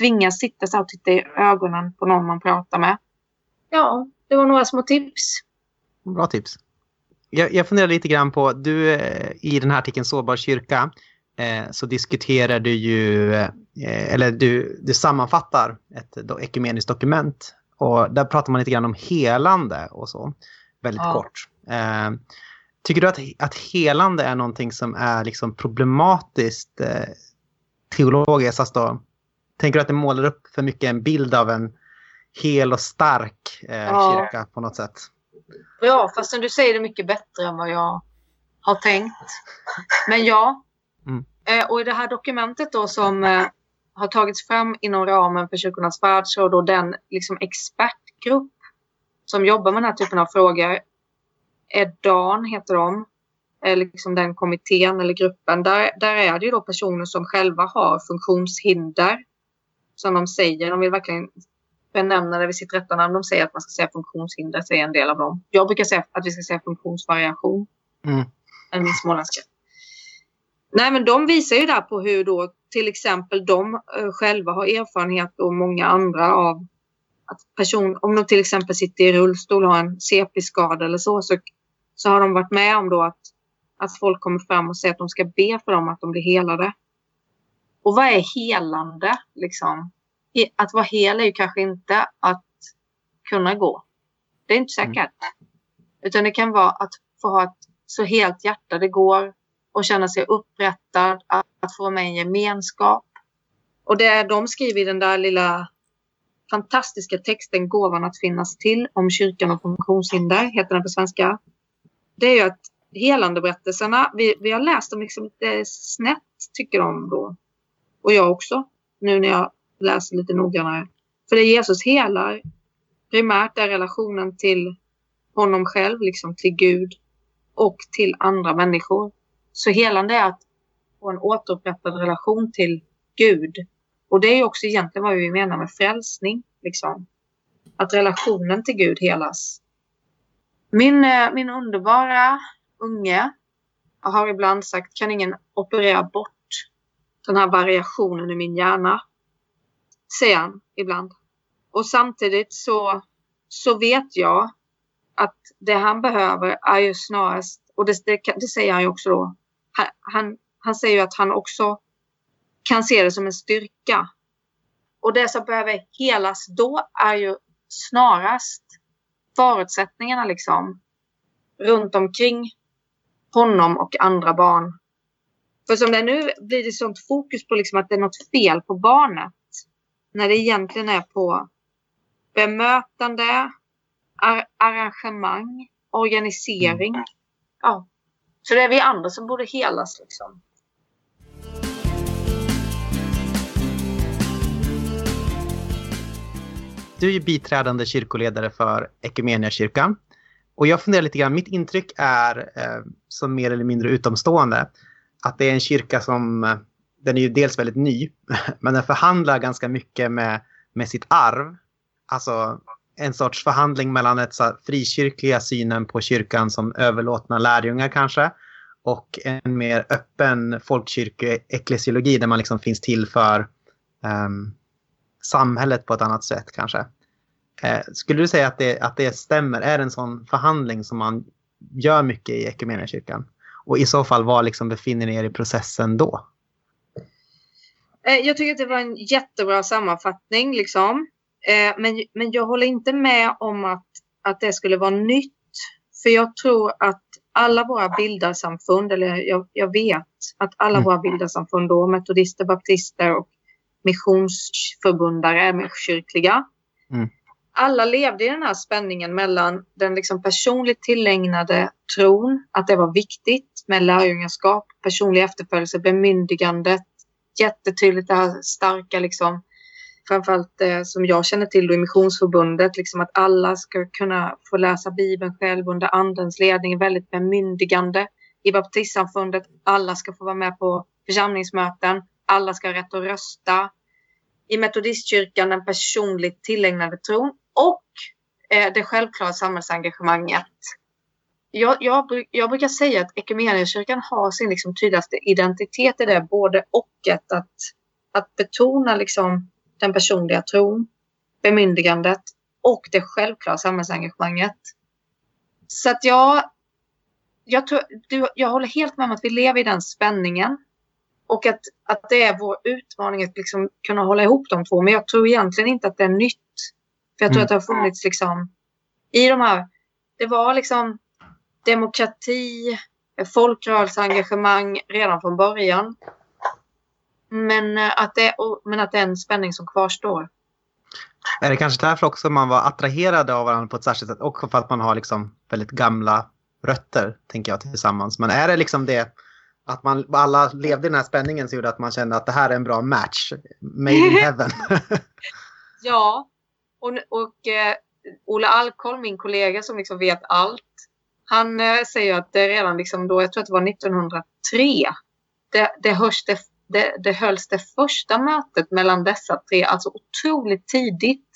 tvingas sitta så och titta i ögonen på någon man pratar med. Ja, det var några små tips. Bra tips. Jag, jag funderar lite grann på, du eh, i den här artikeln Sårbar kyrka eh, så diskuterar du ju, eh, eller du, du sammanfattar ett do, ekumeniskt dokument och där pratar man lite grann om helande och så, väldigt ja. kort. Eh, Tycker du att, att helande är någonting som är liksom problematiskt eh, teologiskt? Alltså, tänker du att det målar upp för mycket en bild av en hel och stark eh, ja. kyrka på något sätt? Ja, fast du säger det mycket bättre än vad jag har tänkt. Men ja. Mm. Eh, och i det här dokumentet då som eh, har tagits fram inom ramen för Kyrkornas världsråd och den liksom, expertgrupp som jobbar med den här typen av frågor. EDAN heter de. Eh, liksom den kommittén eller gruppen. Där, där är det ju då personer som själva har funktionshinder. Som de säger. De vill verkligen benämna det vid sitt rätta namn. De säger att man ska säga funktionshinder, säger en del av dem. Jag brukar säga att vi ska säga funktionsvariation. Mm. Än min småländska. Nej, men de visar ju där på hur då till exempel de eh, själva har erfarenhet och många andra av att person, om de till exempel sitter i rullstol och har en CP-skada eller så, så, så har de varit med om då att, att folk kommer fram och säger att de ska be för dem att de blir helade. Och vad är helande liksom? Att vara hel är ju kanske inte att kunna gå. Det är inte säkert. Mm. Utan det kan vara att få ha ett så helt hjärta det går och känna sig upprättad, att, att få med en gemenskap. Och det de skriver i den där lilla fantastiska texten Gåvan att finnas till om kyrkan och funktionshinder, heter den på svenska. Det är ju att helandeberättelserna, vi, vi har läst dem liksom lite snett tycker de då. Och jag också, nu när jag läser lite noggrannare. För det Jesus helar primärt är relationen till honom själv, liksom till Gud och till andra människor. Så helande är att få en återupprättad relation till Gud. Och det är också egentligen vad vi menar med frälsning. Liksom. Att relationen till Gud helas. Min, eh, min underbara unge har ibland sagt, kan ingen operera bort den här variationen i min hjärna? Säger han ibland. Och samtidigt så, så vet jag att det han behöver är ju snarast, och det, det, det säger han ju också då, han, han, säger ju att han också kan se det som en styrka. Och det som behöver helas då är ju snarast förutsättningarna liksom runt omkring honom och andra barn. För som det är nu blir det sånt fokus på liksom att det är något fel på barnet. När det egentligen är på bemötande, ar arrangemang, organisering. Mm. Ja. Så det är vi andra som borde helas liksom. Du är ju biträdande kyrkoledare för Ekumeniakyrkan. Och jag funderar lite grann, mitt intryck är eh, som mer eller mindre utomstående att det är en kyrka som, eh, den är ju dels väldigt ny, men den förhandlar ganska mycket med, med sitt arv. Alltså en sorts förhandling mellan ett så frikyrkliga synen på kyrkan som överlåtna lärjungar kanske och en mer öppen folkkyrkoeklesiologi där man liksom finns till för um, samhället på ett annat sätt kanske. Eh, skulle du säga att det, att det stämmer? Är det en sån förhandling som man gör mycket i Equmeniakyrkan? Och i så fall, var liksom befinner ni er i processen då? Eh, jag tycker att det var en jättebra sammanfattning. Liksom. Eh, men, men jag håller inte med om att, att det skulle vara nytt. För jag tror att alla våra bildarsamfund, eller jag, jag vet att alla mm. våra bildarsamfund då, metodister, baptister och missionsförbundare kyrkliga. Mm. Alla levde i den här spänningen mellan den liksom personligt tillägnade tron, att det var viktigt med lärjungaskap, personlig efterföljelse, bemyndigandet, jättetydligt det här starka liksom framförallt eh, som jag känner till då i Missionsförbundet, liksom att alla ska kunna få läsa Bibeln själv under andens ledning, väldigt bemyndigande. I baptistsamfundet, alla ska få vara med på församlingsmöten, alla ska ha rätt att rösta. I metodistkyrkan den personligt tillägnade tron och eh, det självklara samhällsengagemanget. Jag, jag, jag brukar säga att Equmeniakyrkan har sin liksom tydligaste identitet i det, både och. Ett, att, att betona liksom den personliga tron, bemyndigandet och det självklara samhällsengagemanget. Så att jag, jag, tror, jag håller helt med om att vi lever i den spänningen. Och att, att det är vår utmaning att liksom kunna hålla ihop de två. Men jag tror egentligen inte att det är nytt. För jag tror mm. att det har funnits liksom i de här, det var liksom demokrati, folkrörelseengagemang redan från början. Men eh, att, det, men att det är en spänning som kvarstår. Är det kanske därför också man var attraherade av varandra på ett särskilt sätt? Och för att man har liksom väldigt gamla rötter, tänker jag, tillsammans. Men är det liksom det att man alla levde i den här spänningen som gjorde att man kände att det här är en bra match? Made in heaven. ja, och, och eh, Ola Alkholm, min kollega som liksom vet allt, han eh, säger att det redan liksom då, jag tror att det var 1903, det, det, hörs det, det, det hölls det första mötet mellan dessa tre, alltså otroligt tidigt.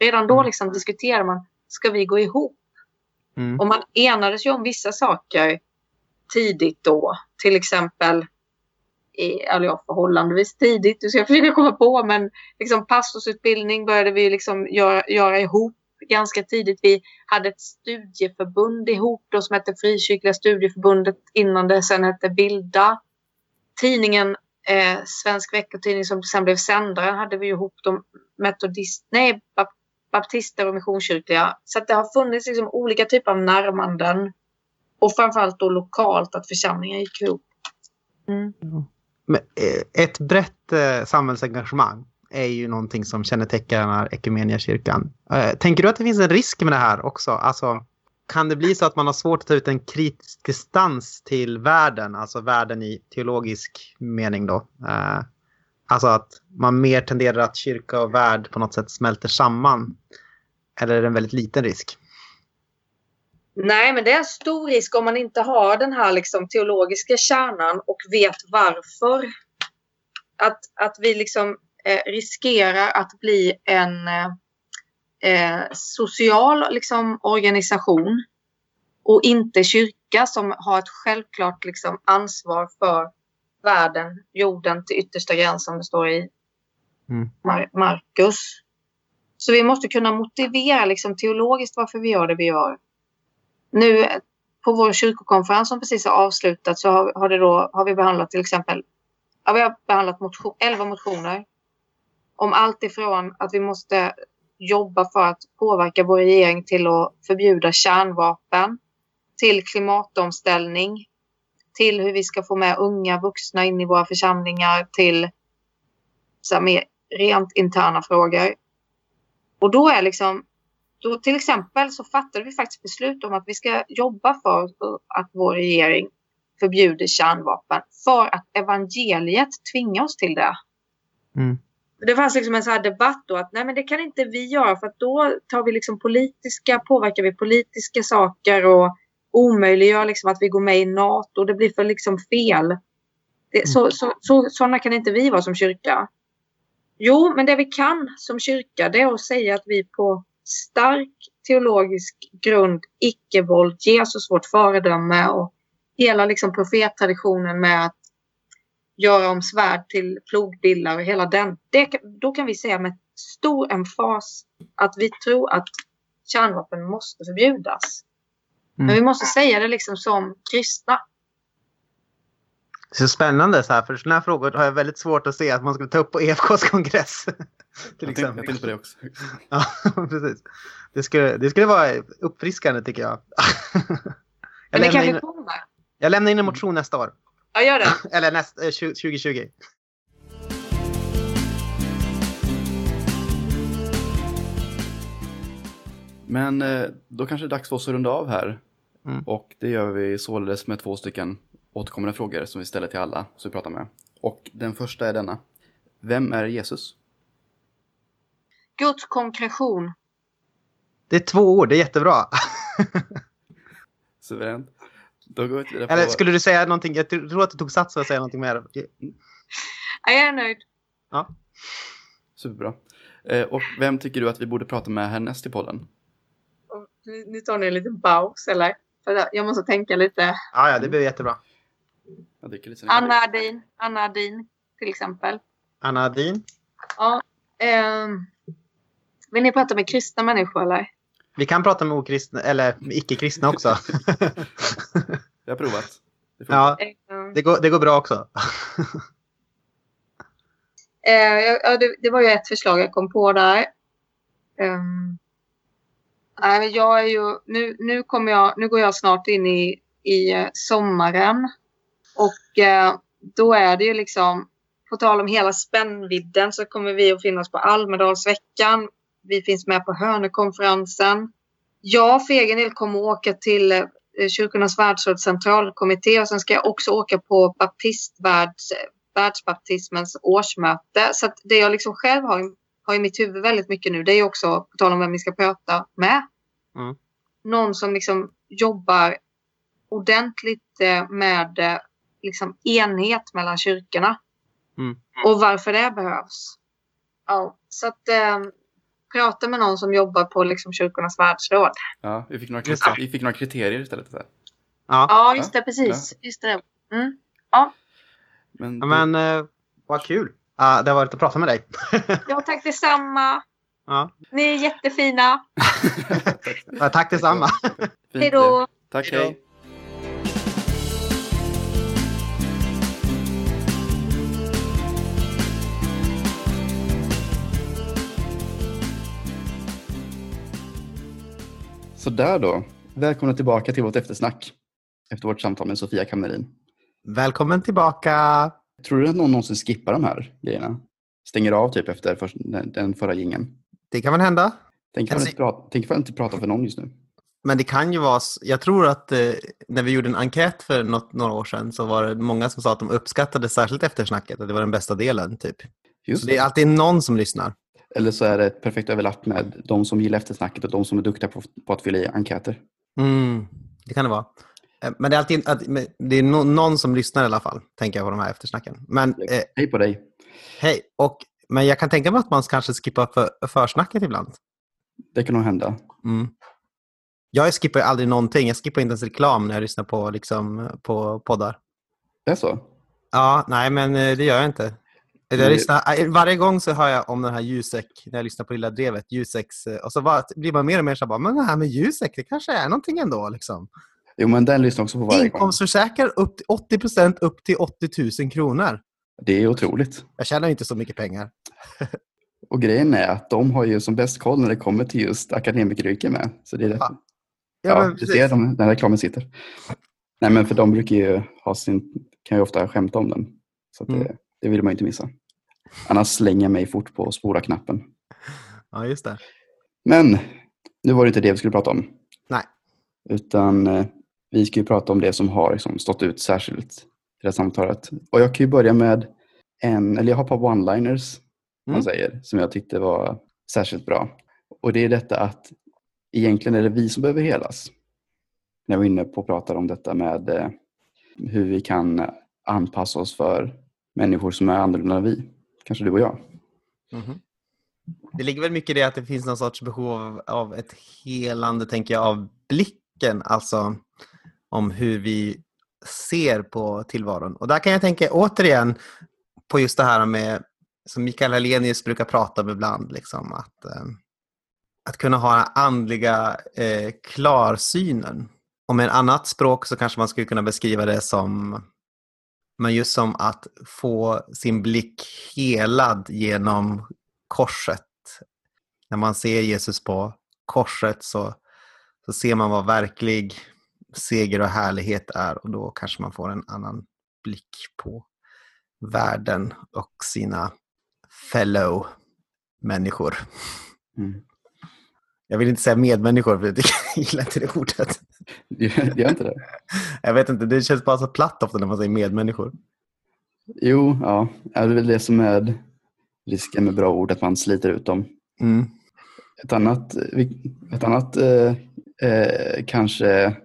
Redan då mm. liksom diskuterar man, ska vi gå ihop? Mm. Och man enades ju om vissa saker tidigt då. Till exempel, eller ja, förhållandevis tidigt, du ska försöka komma på, men liksom pastorsutbildning började vi liksom göra, göra ihop ganska tidigt. Vi hade ett studieförbund ihop då som hette Frikyrkliga studieförbundet innan det sen hette Bilda. Tidningen eh, Svensk veckotidning som sen blev sändaren hade vi ihop de metodist, nej, baptister och missionskyrkliga. Så det har funnits liksom olika typer av närmanden. Och framförallt då lokalt att församlingen gick ihop. Mm. Men, eh, ett brett eh, samhällsengagemang är ju någonting som kännetecknar Ekumeniakyrkan. Eh, tänker du att det finns en risk med det här också? Alltså, kan det bli så att man har svårt att ta ut en kritisk distans till världen, alltså världen i teologisk mening då? Eh, alltså att man mer tenderar att kyrka och värld på något sätt smälter samman? Eller är det en väldigt liten risk? Nej, men det är en stor risk om man inte har den här liksom teologiska kärnan och vet varför. Att, att vi liksom riskerar att bli en eh, social liksom, organisation och inte kyrka som har ett självklart liksom, ansvar för världen, jorden till yttersta gräns som det står i mm. Mar Markus. Så vi måste kunna motivera liksom, teologiskt varför vi gör det vi gör. Nu på vår kyrkokonferens som precis har avslutat så har, har, det då, har vi behandlat till exempel ja, vi har behandlat motion, 11 motioner om allt ifrån att vi måste jobba för att påverka vår regering till att förbjuda kärnvapen, till klimatomställning, till hur vi ska få med unga vuxna in i våra församlingar, till så här, mer rent interna frågor. Och då är liksom, då till exempel så fattade vi faktiskt beslut om att vi ska jobba för att vår regering förbjuder kärnvapen för att evangeliet tvingar oss till det. Mm det fanns liksom en sån debatt då att nej men det kan inte vi göra för att då tar vi liksom politiska, påverkar vi politiska saker och omöjliggör liksom att vi går med i NATO. Det blir för liksom fel. Det, så, så, så, sådana kan inte vi vara som kyrka. Jo, men det vi kan som kyrka det är att säga att vi på stark teologisk grund, icke-våld, Jesus vårt föredöme och hela liksom profettraditionen med att göra om svärd till plogbillar och hela den. Det, då kan vi säga med stor emfas att vi tror att kärnvapen måste förbjudas. Mm. Men vi måste säga det liksom som kristna. Så spännande så här, för sådana här frågor har jag väldigt svårt att se att man skulle ta upp på EFKs kongress. till jag, jag tänkte på det också. ja, precis. Det skulle, det skulle vara uppfriskande tycker jag. jag Men det kanske in, kommer. Jag lämnar in en motion nästa år. Ja, gör det. Eller näst, 2020. Eh, Men eh, då kanske det är dags för oss att runda av här. Mm. Och det gör vi således med två stycken återkommande frågor som vi ställer till alla som vi pratar med. Och den första är denna. Vem är Jesus? Guds konkretion. Det är två ord, det är jättebra. Suveränt. Då går vi på... Eller skulle du säga någonting? Jag tror att du tog sats för att säga någonting mer. Jag är nöjd. Ja. Superbra. Eh, och vem tycker du att vi borde prata med härnäst i podden? Nu tar ni en liten paus, eller? För jag måste tänka lite. Ja, ja det blir jättebra. Lite Anna Adin, Anna Adin till exempel. Anna Adin? Ja. Eh, vill ni prata med kristna människor eller? Vi kan prata med okristna, eller icke-kristna också. Jag har provat. Det ja, det går, det går bra också. eh, ja, det, det, var ju ett förslag jag kom på där. Um, nej, jag är ju, nu, nu, kommer jag, nu går jag snart in i, i uh, sommaren. Och uh, då är det ju liksom, på tal om hela spännvidden så kommer vi att finnas på Almedalsveckan vi finns med på Hörnekonferensen. Jag för egen del kommer åka till eh, Kyrkornas världsråds centralkommitté och sen ska jag också åka på baptistvärlds, världsbaptismens årsmöte. Så det jag liksom själv har, har i mitt huvud väldigt mycket nu det är också, på tal om vem vi ska prata med, Mm. någon som liksom jobbar ordentligt eh, med eh, liksom enhet mellan kyrkorna. Mm. Och varför det behövs. Ja, så att prata med någon som jobbar på liksom kyrkornas världsråd. Ja, vi fick några, kriterier, vi fick några kriterier istället. Så. Ja. Ja, just det, precis. Just det. Mm. Men, Ja, Men eh, vad kul. Ah, det har varit att prata med dig. Ja, tack detsamma. ja. Ni är jättefina. Ja, Tack detsamma. Hej då. Tack, Hej Så där då. Välkomna tillbaka till vårt eftersnack efter vårt samtal med Sofia Kammerin. Välkommen tillbaka. Tror du att någon någonsin skippar de här grejerna? Stänger av typ efter först, den, den förra gingen? Det kan väl hända. Tänk ifall Alltså- inte inte prata för någon just nu. Men det kan ju vara... Jag tror att eh, när vi gjorde en enkät för något, några år sedan så var det många som sa att de uppskattade särskilt eftersnacket. Att det var den bästa delen. typ. Just Så det är alltid någon som lyssnar. Eller så är det ett perfekt överlapp med de som gillar eftersnacket och de som är duktiga på, på att fylla i enkäter. Mm, det kan det vara. Eh, Men det är alltid det är någon som lyssnar i alla fall, tänker jag på de här eftersnacken. Men eh, Hej på dig. hej, och, men jag kan tänka mig att man kanske skippar för, försnacket ibland. Det kan nog hända. Mm. Jag skippar aldrig någonting. Jag skippar inte ens reklam när jag lyssnar på, liksom, på poddar. Det är så? Ja, nej, men eh, det gör jag inte. Jag Nej. lyssnar, eh, varje gång så hör jag om den här Jusek, när jag lyssnar på Lilla Drevet, Juseks, eh, och så bara, blir man mer och mer så bara, men det här med Jusek, det kanske är någonting ändå. Liksom. Jo, men den lyssnar också på varje gång. Inkomstförsäkrar upp till 80 procent upp till 80 000 kronor. Det är otroligt. Jag tjänar inte så mycket pengar. Och grejen är att de har ju som bäst koll när det kommer till just akademikeryrken med. Så det är det. Ja. Ja, men du precis. ser dem, den reklamen sitter. Nej, men för de brukar ju ha sin, kan ju ofta skämta om den. Så det, Mm. Det vill man inte missa. Annars slänger jag mig fort på spora-knappen. Ja, just det. Men nu var det inte det vi skulle prata om. Nej. Utan eh, vi ska ju prata om det som har liksom, stått ut särskilt i det här samtalet. Och jag kan ju börja med en, eller jag har ett par one-liners man Mm. säger, som jag tyckte var särskilt bra. Och det är detta att egentligen är det vi som behöver helas. När jag var inne på att prata om detta med eh, hur vi kan anpassa oss för människor som är annorlunda än vi. Kanske du och jag. Mhm. Det ligger väl mycket i det att det finns någon sorts behov av, av ett helande, tänker jag, av blicken. Alltså om hur vi ser på tillvaron. Och där kan jag tänka återigen på just det här med, som Mikael Hellenius brukar prata om ibland, liksom, att, eh, att kunna ha den andliga eh, klarsynen. Och med ett annat språk så kanske man skulle kunna beskriva det som men just som att få sin blick helad genom korset. När man ser Jesus på korset så, så ser man vad verklig seger och härlighet är och då kanske man får en annan blick på världen och sina fellow människor. Mm. Jag vill inte säga medmänniskor för jag gillar inte det ordet. Det gör inte det? Jag vet inte, det känns bara så platt ofta när man säger medmänniskor. Jo, ja. Det är väl det som är risken med bra ord, att man sliter ut dem. Mm. Ett annat, ett annat eh, eh, kanske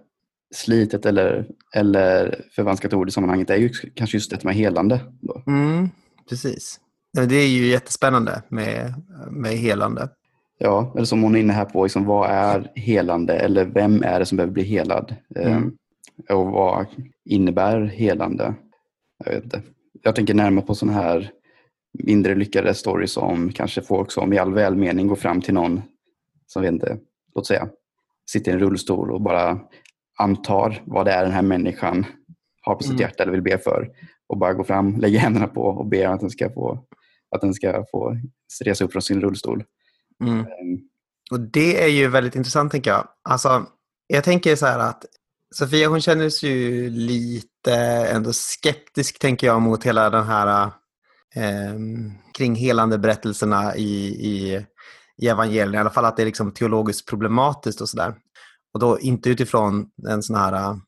slitet eller, eller förvanskat ord i sammanhanget är ju kanske just det med helande. Mm, precis. Det är ju jättespännande med, med helande. Ja, eller som hon är inne här på, liksom, vad är helande eller vem är det som behöver bli helad? Eh, Mm. och vad innebär helande? Jag vet inte. Jag tänker närmare på sådana här mindre lyckade stories om kanske folk som i all välmening går fram till någon som vet inte, låt säga, sitter i en rullstol och bara antar vad det är den här människan har på sitt Mm. hjärta eller vill be för och bara går fram, lägger händerna på och ber att den ska få, att den ska få resa upp från sin rullstol. Mm. Ehm, och det är ju väldigt intressant tänker jag. Alltså, jag tänker så här att Sofia hon känner sig ju lite ändå skeptisk tänker jag mot hela den här eh, kring helande berättelserna i, i, i evangelierna. I alla fall att det är liksom teologiskt problematiskt och sådär. och då inte utifrån en sån här...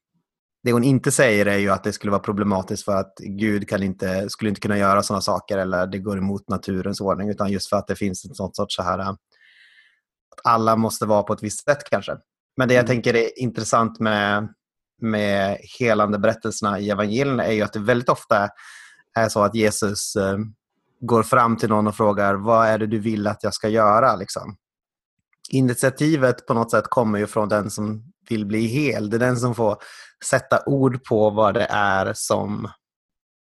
Det hon inte säger är ju att det skulle vara problematiskt för att Gud kan inte, skulle inte kunna göra sådana saker eller det går emot naturens ordning, utan just för att det finns ett sånt sorts så här... Att alla måste vara på ett visst sätt kanske. Men det jag mm. tänker är intressant med, med helande berättelserna i evangelierna är ju att det väldigt ofta är så att Jesus eh, går fram till någon och frågar vad är det du vill att jag ska göra? Liksom. Initiativet på något sätt kommer ju från den som vill bli hel. Det är den som får sätta ord på vad det är som,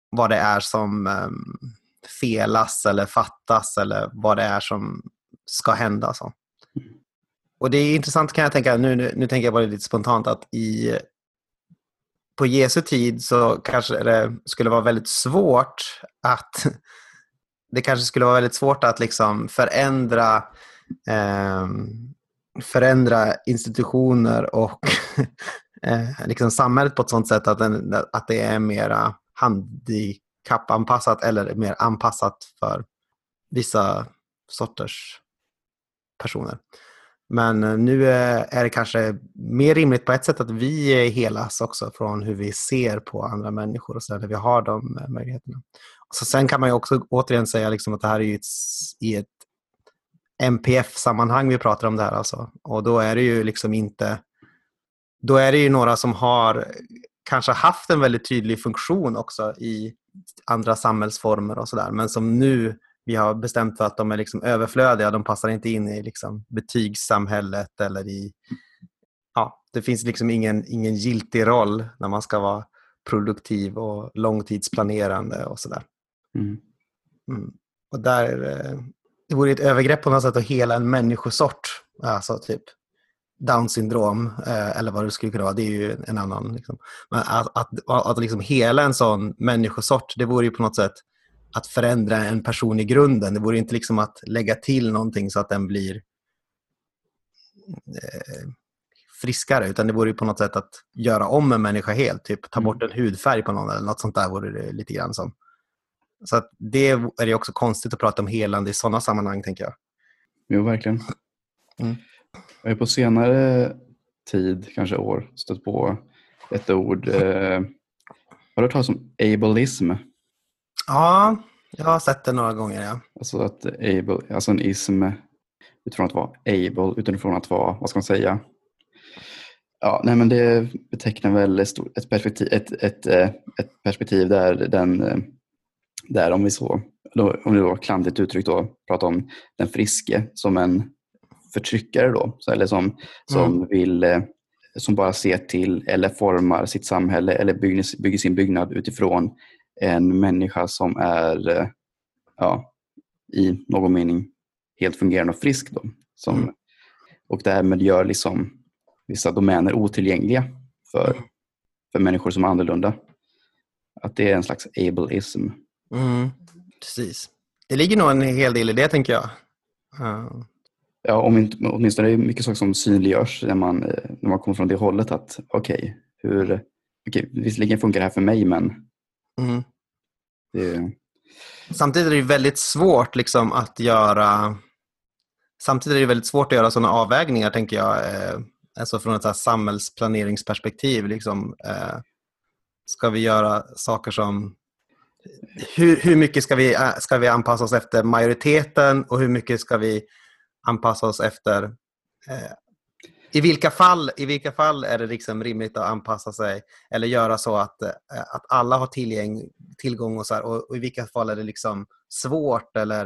vad det är som um, felas eller fattas eller vad det är som ska hända. Så. Och Det är intressant kan jag tänka, nu, nu, nu tänker jag bara lite spontant, att i, på Jesu tid så kanske det skulle vara väldigt svårt att det kanske skulle vara väldigt svårt att liksom förändra, eh, förändra institutioner och eh, liksom samhället på ett sånt sätt att, den, att det är mer handikappanpassat eller mer anpassat för vissa sorters personer. Men eh, nu eh, är det kanske mer rimligt på ett sätt att vi helas också från hur vi ser på andra människor och så där, vi har de eh, möjligheterna. Så sen kan man ju också återigen säga liksom att det här är ett, i ett MPF-sammanhang vi pratar om det här alltså. Och då är det ju liksom inte... Då är det ju några som har kanske haft en väldigt tydlig funktion också i andra samhällsformer och sådär, men som nu vi har bestämt för att de är liksom överflödiga. De passar inte in i liksom betygssamhället eller i... Ja, det finns liksom ingen, ingen giltig roll när man ska vara produktiv och långtidsplanerande och sådär. Mm. Mm. Och där, eh, det vore ett övergrepp på något sätt att hela en människosort, alltså typ down syndrom eh, eller vad det skulle kunna vara, det är ju en annan. Liksom. Men att, att, att liksom hela en sån människosort, det vore ju på något sätt att förändra en person i grunden. Det vore inte liksom att lägga till någonting så att den blir eh, friskare, utan det vore på något sätt att göra om en människa helt. Typ ta bort mm. en hudfärg på någon eller något sånt där vore det lite grann som. Så att det är det också konstigt att prata om helande i sådana sammanhang, tänker jag. Jo, verkligen. Mm. Jag har på senare tid, kanske år, stött på ett ord. Eh, har du hört talas om ableism? Ja, jag har sett det några gånger. Ja. Alltså, att able, alltså en ism utifrån att vara able, utifrån att vara, vad ska man säga? Ja, nej men det betecknar väl ett perspektiv, ett, ett, eh, ett perspektiv där den, eh, där om vi så, om det var klantigt uttryckt då, pratar om den friske som en förtryckare då, eller som, som mm. vill eh, som bara ser till eller formar sitt samhälle eller bygger, bygger sin byggnad utifrån en människa som är eh, ja, i någon mening helt fungerande och frisk. Då, som, mm. Och därmed gör liksom vissa domäner otillgängliga för, mm. för människor som är annorlunda. Att det är en slags ableism. Mm. Precis. Det ligger nog en hel del i det, tänker jag. Uh. Ja, om inte, åtminstone är det mycket saker som synliggörs när man, eh, när man kommer från det hållet. att Okej, okay, hur, okay, visserligen funkar det här för mig, men Mm. Det... Samtidigt är det väldigt svårt liksom, att göra Samtidigt är det väldigt svårt att göra sådana avvägningar, tänker jag. Eh, alltså från ett så samhällsplaneringsperspektiv. Liksom, eh, ska vi göra saker som... Hur, hur mycket ska vi, ska vi anpassa oss efter majoriteten och hur mycket ska vi anpassa oss efter eh, i vilka, fall, I vilka fall är det liksom rimligt att anpassa sig eller göra så att, eh, att alla har tillgäng, tillgång och, så här, och, och, i vilka fall är det liksom svårt eller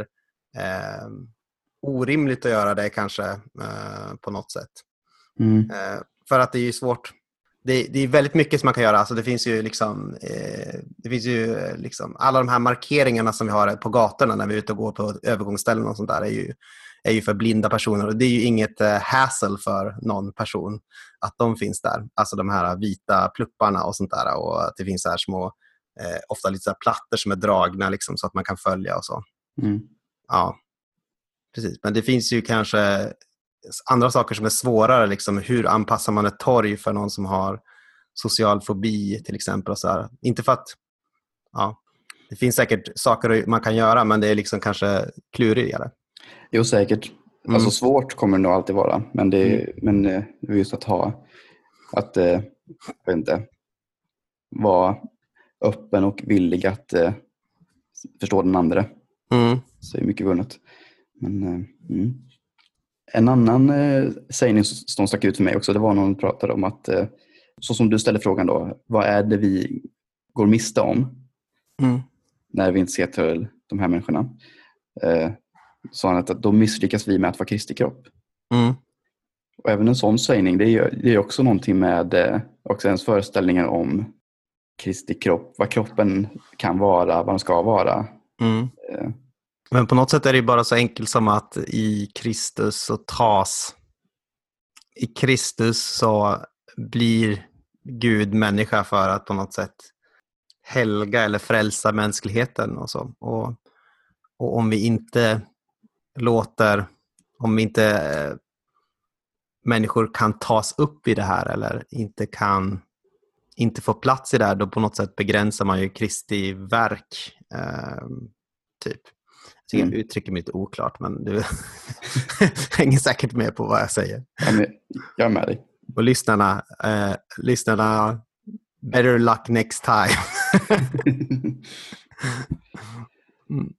eh, orimligt att göra det kanske eh, på något sätt. Mm. Eh, för att det är ju svårt. Det, det, är väldigt mycket som man kan göra. Alltså det finns ju liksom, eh, det finns ju eh, liksom alla de här markeringarna som vi har på gatorna när vi är ute och går på övergångsställen och sånt där är ju är ju för blinda personer och det är ju inget eh, hassle för någon person att de finns där. Alltså de här vita plupparna och sånt där och att det finns så här små, eh, ofta lite så plattor som är dragna liksom, så att man kan följa och så. Mm. Ja, precis. Men det finns ju kanske andra saker som är svårare. Liksom, hur anpassar man ett torg för någon som har social fobi till exempel? Och så här. Inte för att... Ja, det finns säkert saker man kan göra men det är liksom kanske klurigare. Jo, säkert. Mm. Alltså svårt kommer det nog alltid vara. Men det, Mm. men eh, är just att ha, att, eh, jag vet inte, vara öppen och villig att eh, förstå den andra. Mm. Så är mycket vunnet. Men, mm. En annan eh, sägning som stack ut för mig också, det var när hon pratade om att, eh, så som du ställde frågan då, vad är det vi går miste om Mm. när vi inte ser till de här människorna? Eh, sa han att då misslyckas vi med att vara Kristi kropp. Mm. Och även en sån sägning, det är, det är också någonting med eh, också ens föreställningar om Kristi kropp, vad kroppen kan vara, vad den ska vara. Mm. Eh, Men på något sätt är det ju bara så enkelt som att i Kristus så tas... I Kristus så blir Gud människa för att på något sätt helga eller frälsa mänskligheten och så. Och, och om vi inte låter, om inte eh, människor kan tas upp i det här eller inte kan inte få plats i det här, då på något sätt begränsar man ju Kristi verk. Eh, typ. Jag tycker Mm. jag uttrycker mig lite oklart, men du hänger säkert med på vad jag säger. ja, men jag är med dig. Och lyssnarna, eh, lyssnarna better luck next time. Mm.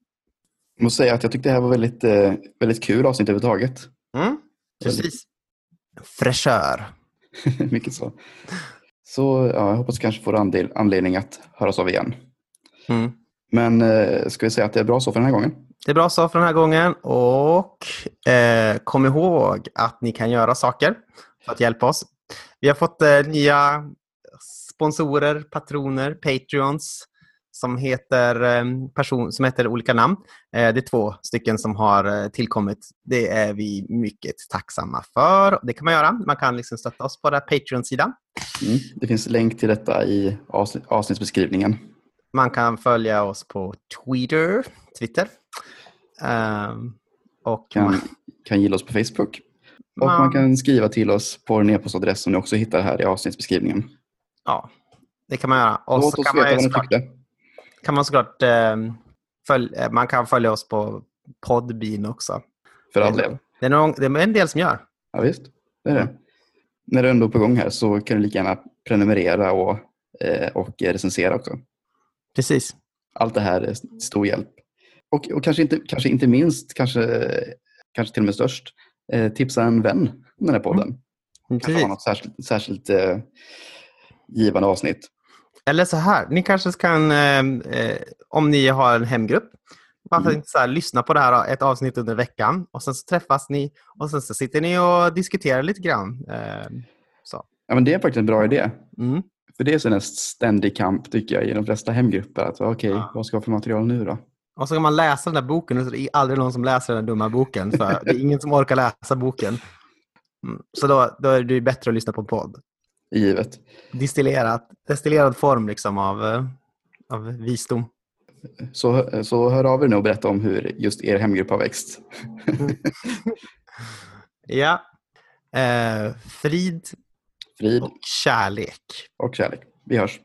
Jag måste säga att jag tyckte det här var väldigt, eh, väldigt kul avsnitt överhuvudtaget. Mm, precis. Fräschör. Mycket så. Så ja, jag hoppas vi kanske får andel, anledning att höras av igen. Mm. Men eh, ska vi säga att det är bra så för den här gången? Det är bra så för den här gången och eh, kom ihåg att ni kan göra saker för att hjälpa oss. Vi har fått eh, nya sponsorer, patroner, patreons som heter, eh, person, som heter olika namn. Eh, det är två stycken som har eh, tillkommit. Det är vi mycket tacksamma för. Det kan man göra. Man kan liksom stötta oss på Patreon-sidan. Mm. Det finns länk till detta i avsnitt, avsnittsbeskrivningen. Man kan följa oss på Twitter. Twitter. Ehm, och Kan, man, kan gilla oss på Facebook. Och Man- man kan skriva till oss på en e-postadress som ni också hittar här i avsnittsbeskrivningen. ja, det kan man göra. Och Låt så oss veta vad ni tyckte. Kan man såklart ehm, eh, man kan följa oss på Podbean också. För all del. Det är, någon, det är en del som gör. Ja, visst, det är det. När du ändå är på gång här så kan du lika gärna prenumerera och, eh, och recensera också. Precis. Allt det här är stor hjälp. Och, och kanske, inte, kanske inte minst, kanske, kanske till och med störst, eh, tipsa en vän om den här podden. Kanske Precis. ha något särskilt, särskilt eh, givande avsnitt. Eller så här, ni kanske kan, eh, eh, om ni har en hemgrupp, varför Mm. inte så här, lyssna på det här ett avsnitt under veckan och sen så träffas ni och sen så sitter ni och diskuterar lite grann. Eh, så. Ja, men det är faktiskt en bra idé. Mm. För det är en ständig kamp tycker jag i de flesta hemgrupper. Att, Okej, Ja. vad ska jag ha för material nu då? Och så kan man läsa den där boken och så är det aldrig någon som läser den dumma boken. För det är ingen som orkar läsa boken. Mm. Så då, då är det bättre att lyssna på en podd. Givet. Distillerat, destillerad form liksom av, eh, av visdom. Så, så hör av er nu och berätta om hur just er hemgrupp har växt. Ja. Eh, frid Frid och kärlek. och kärlek. Vi hörs.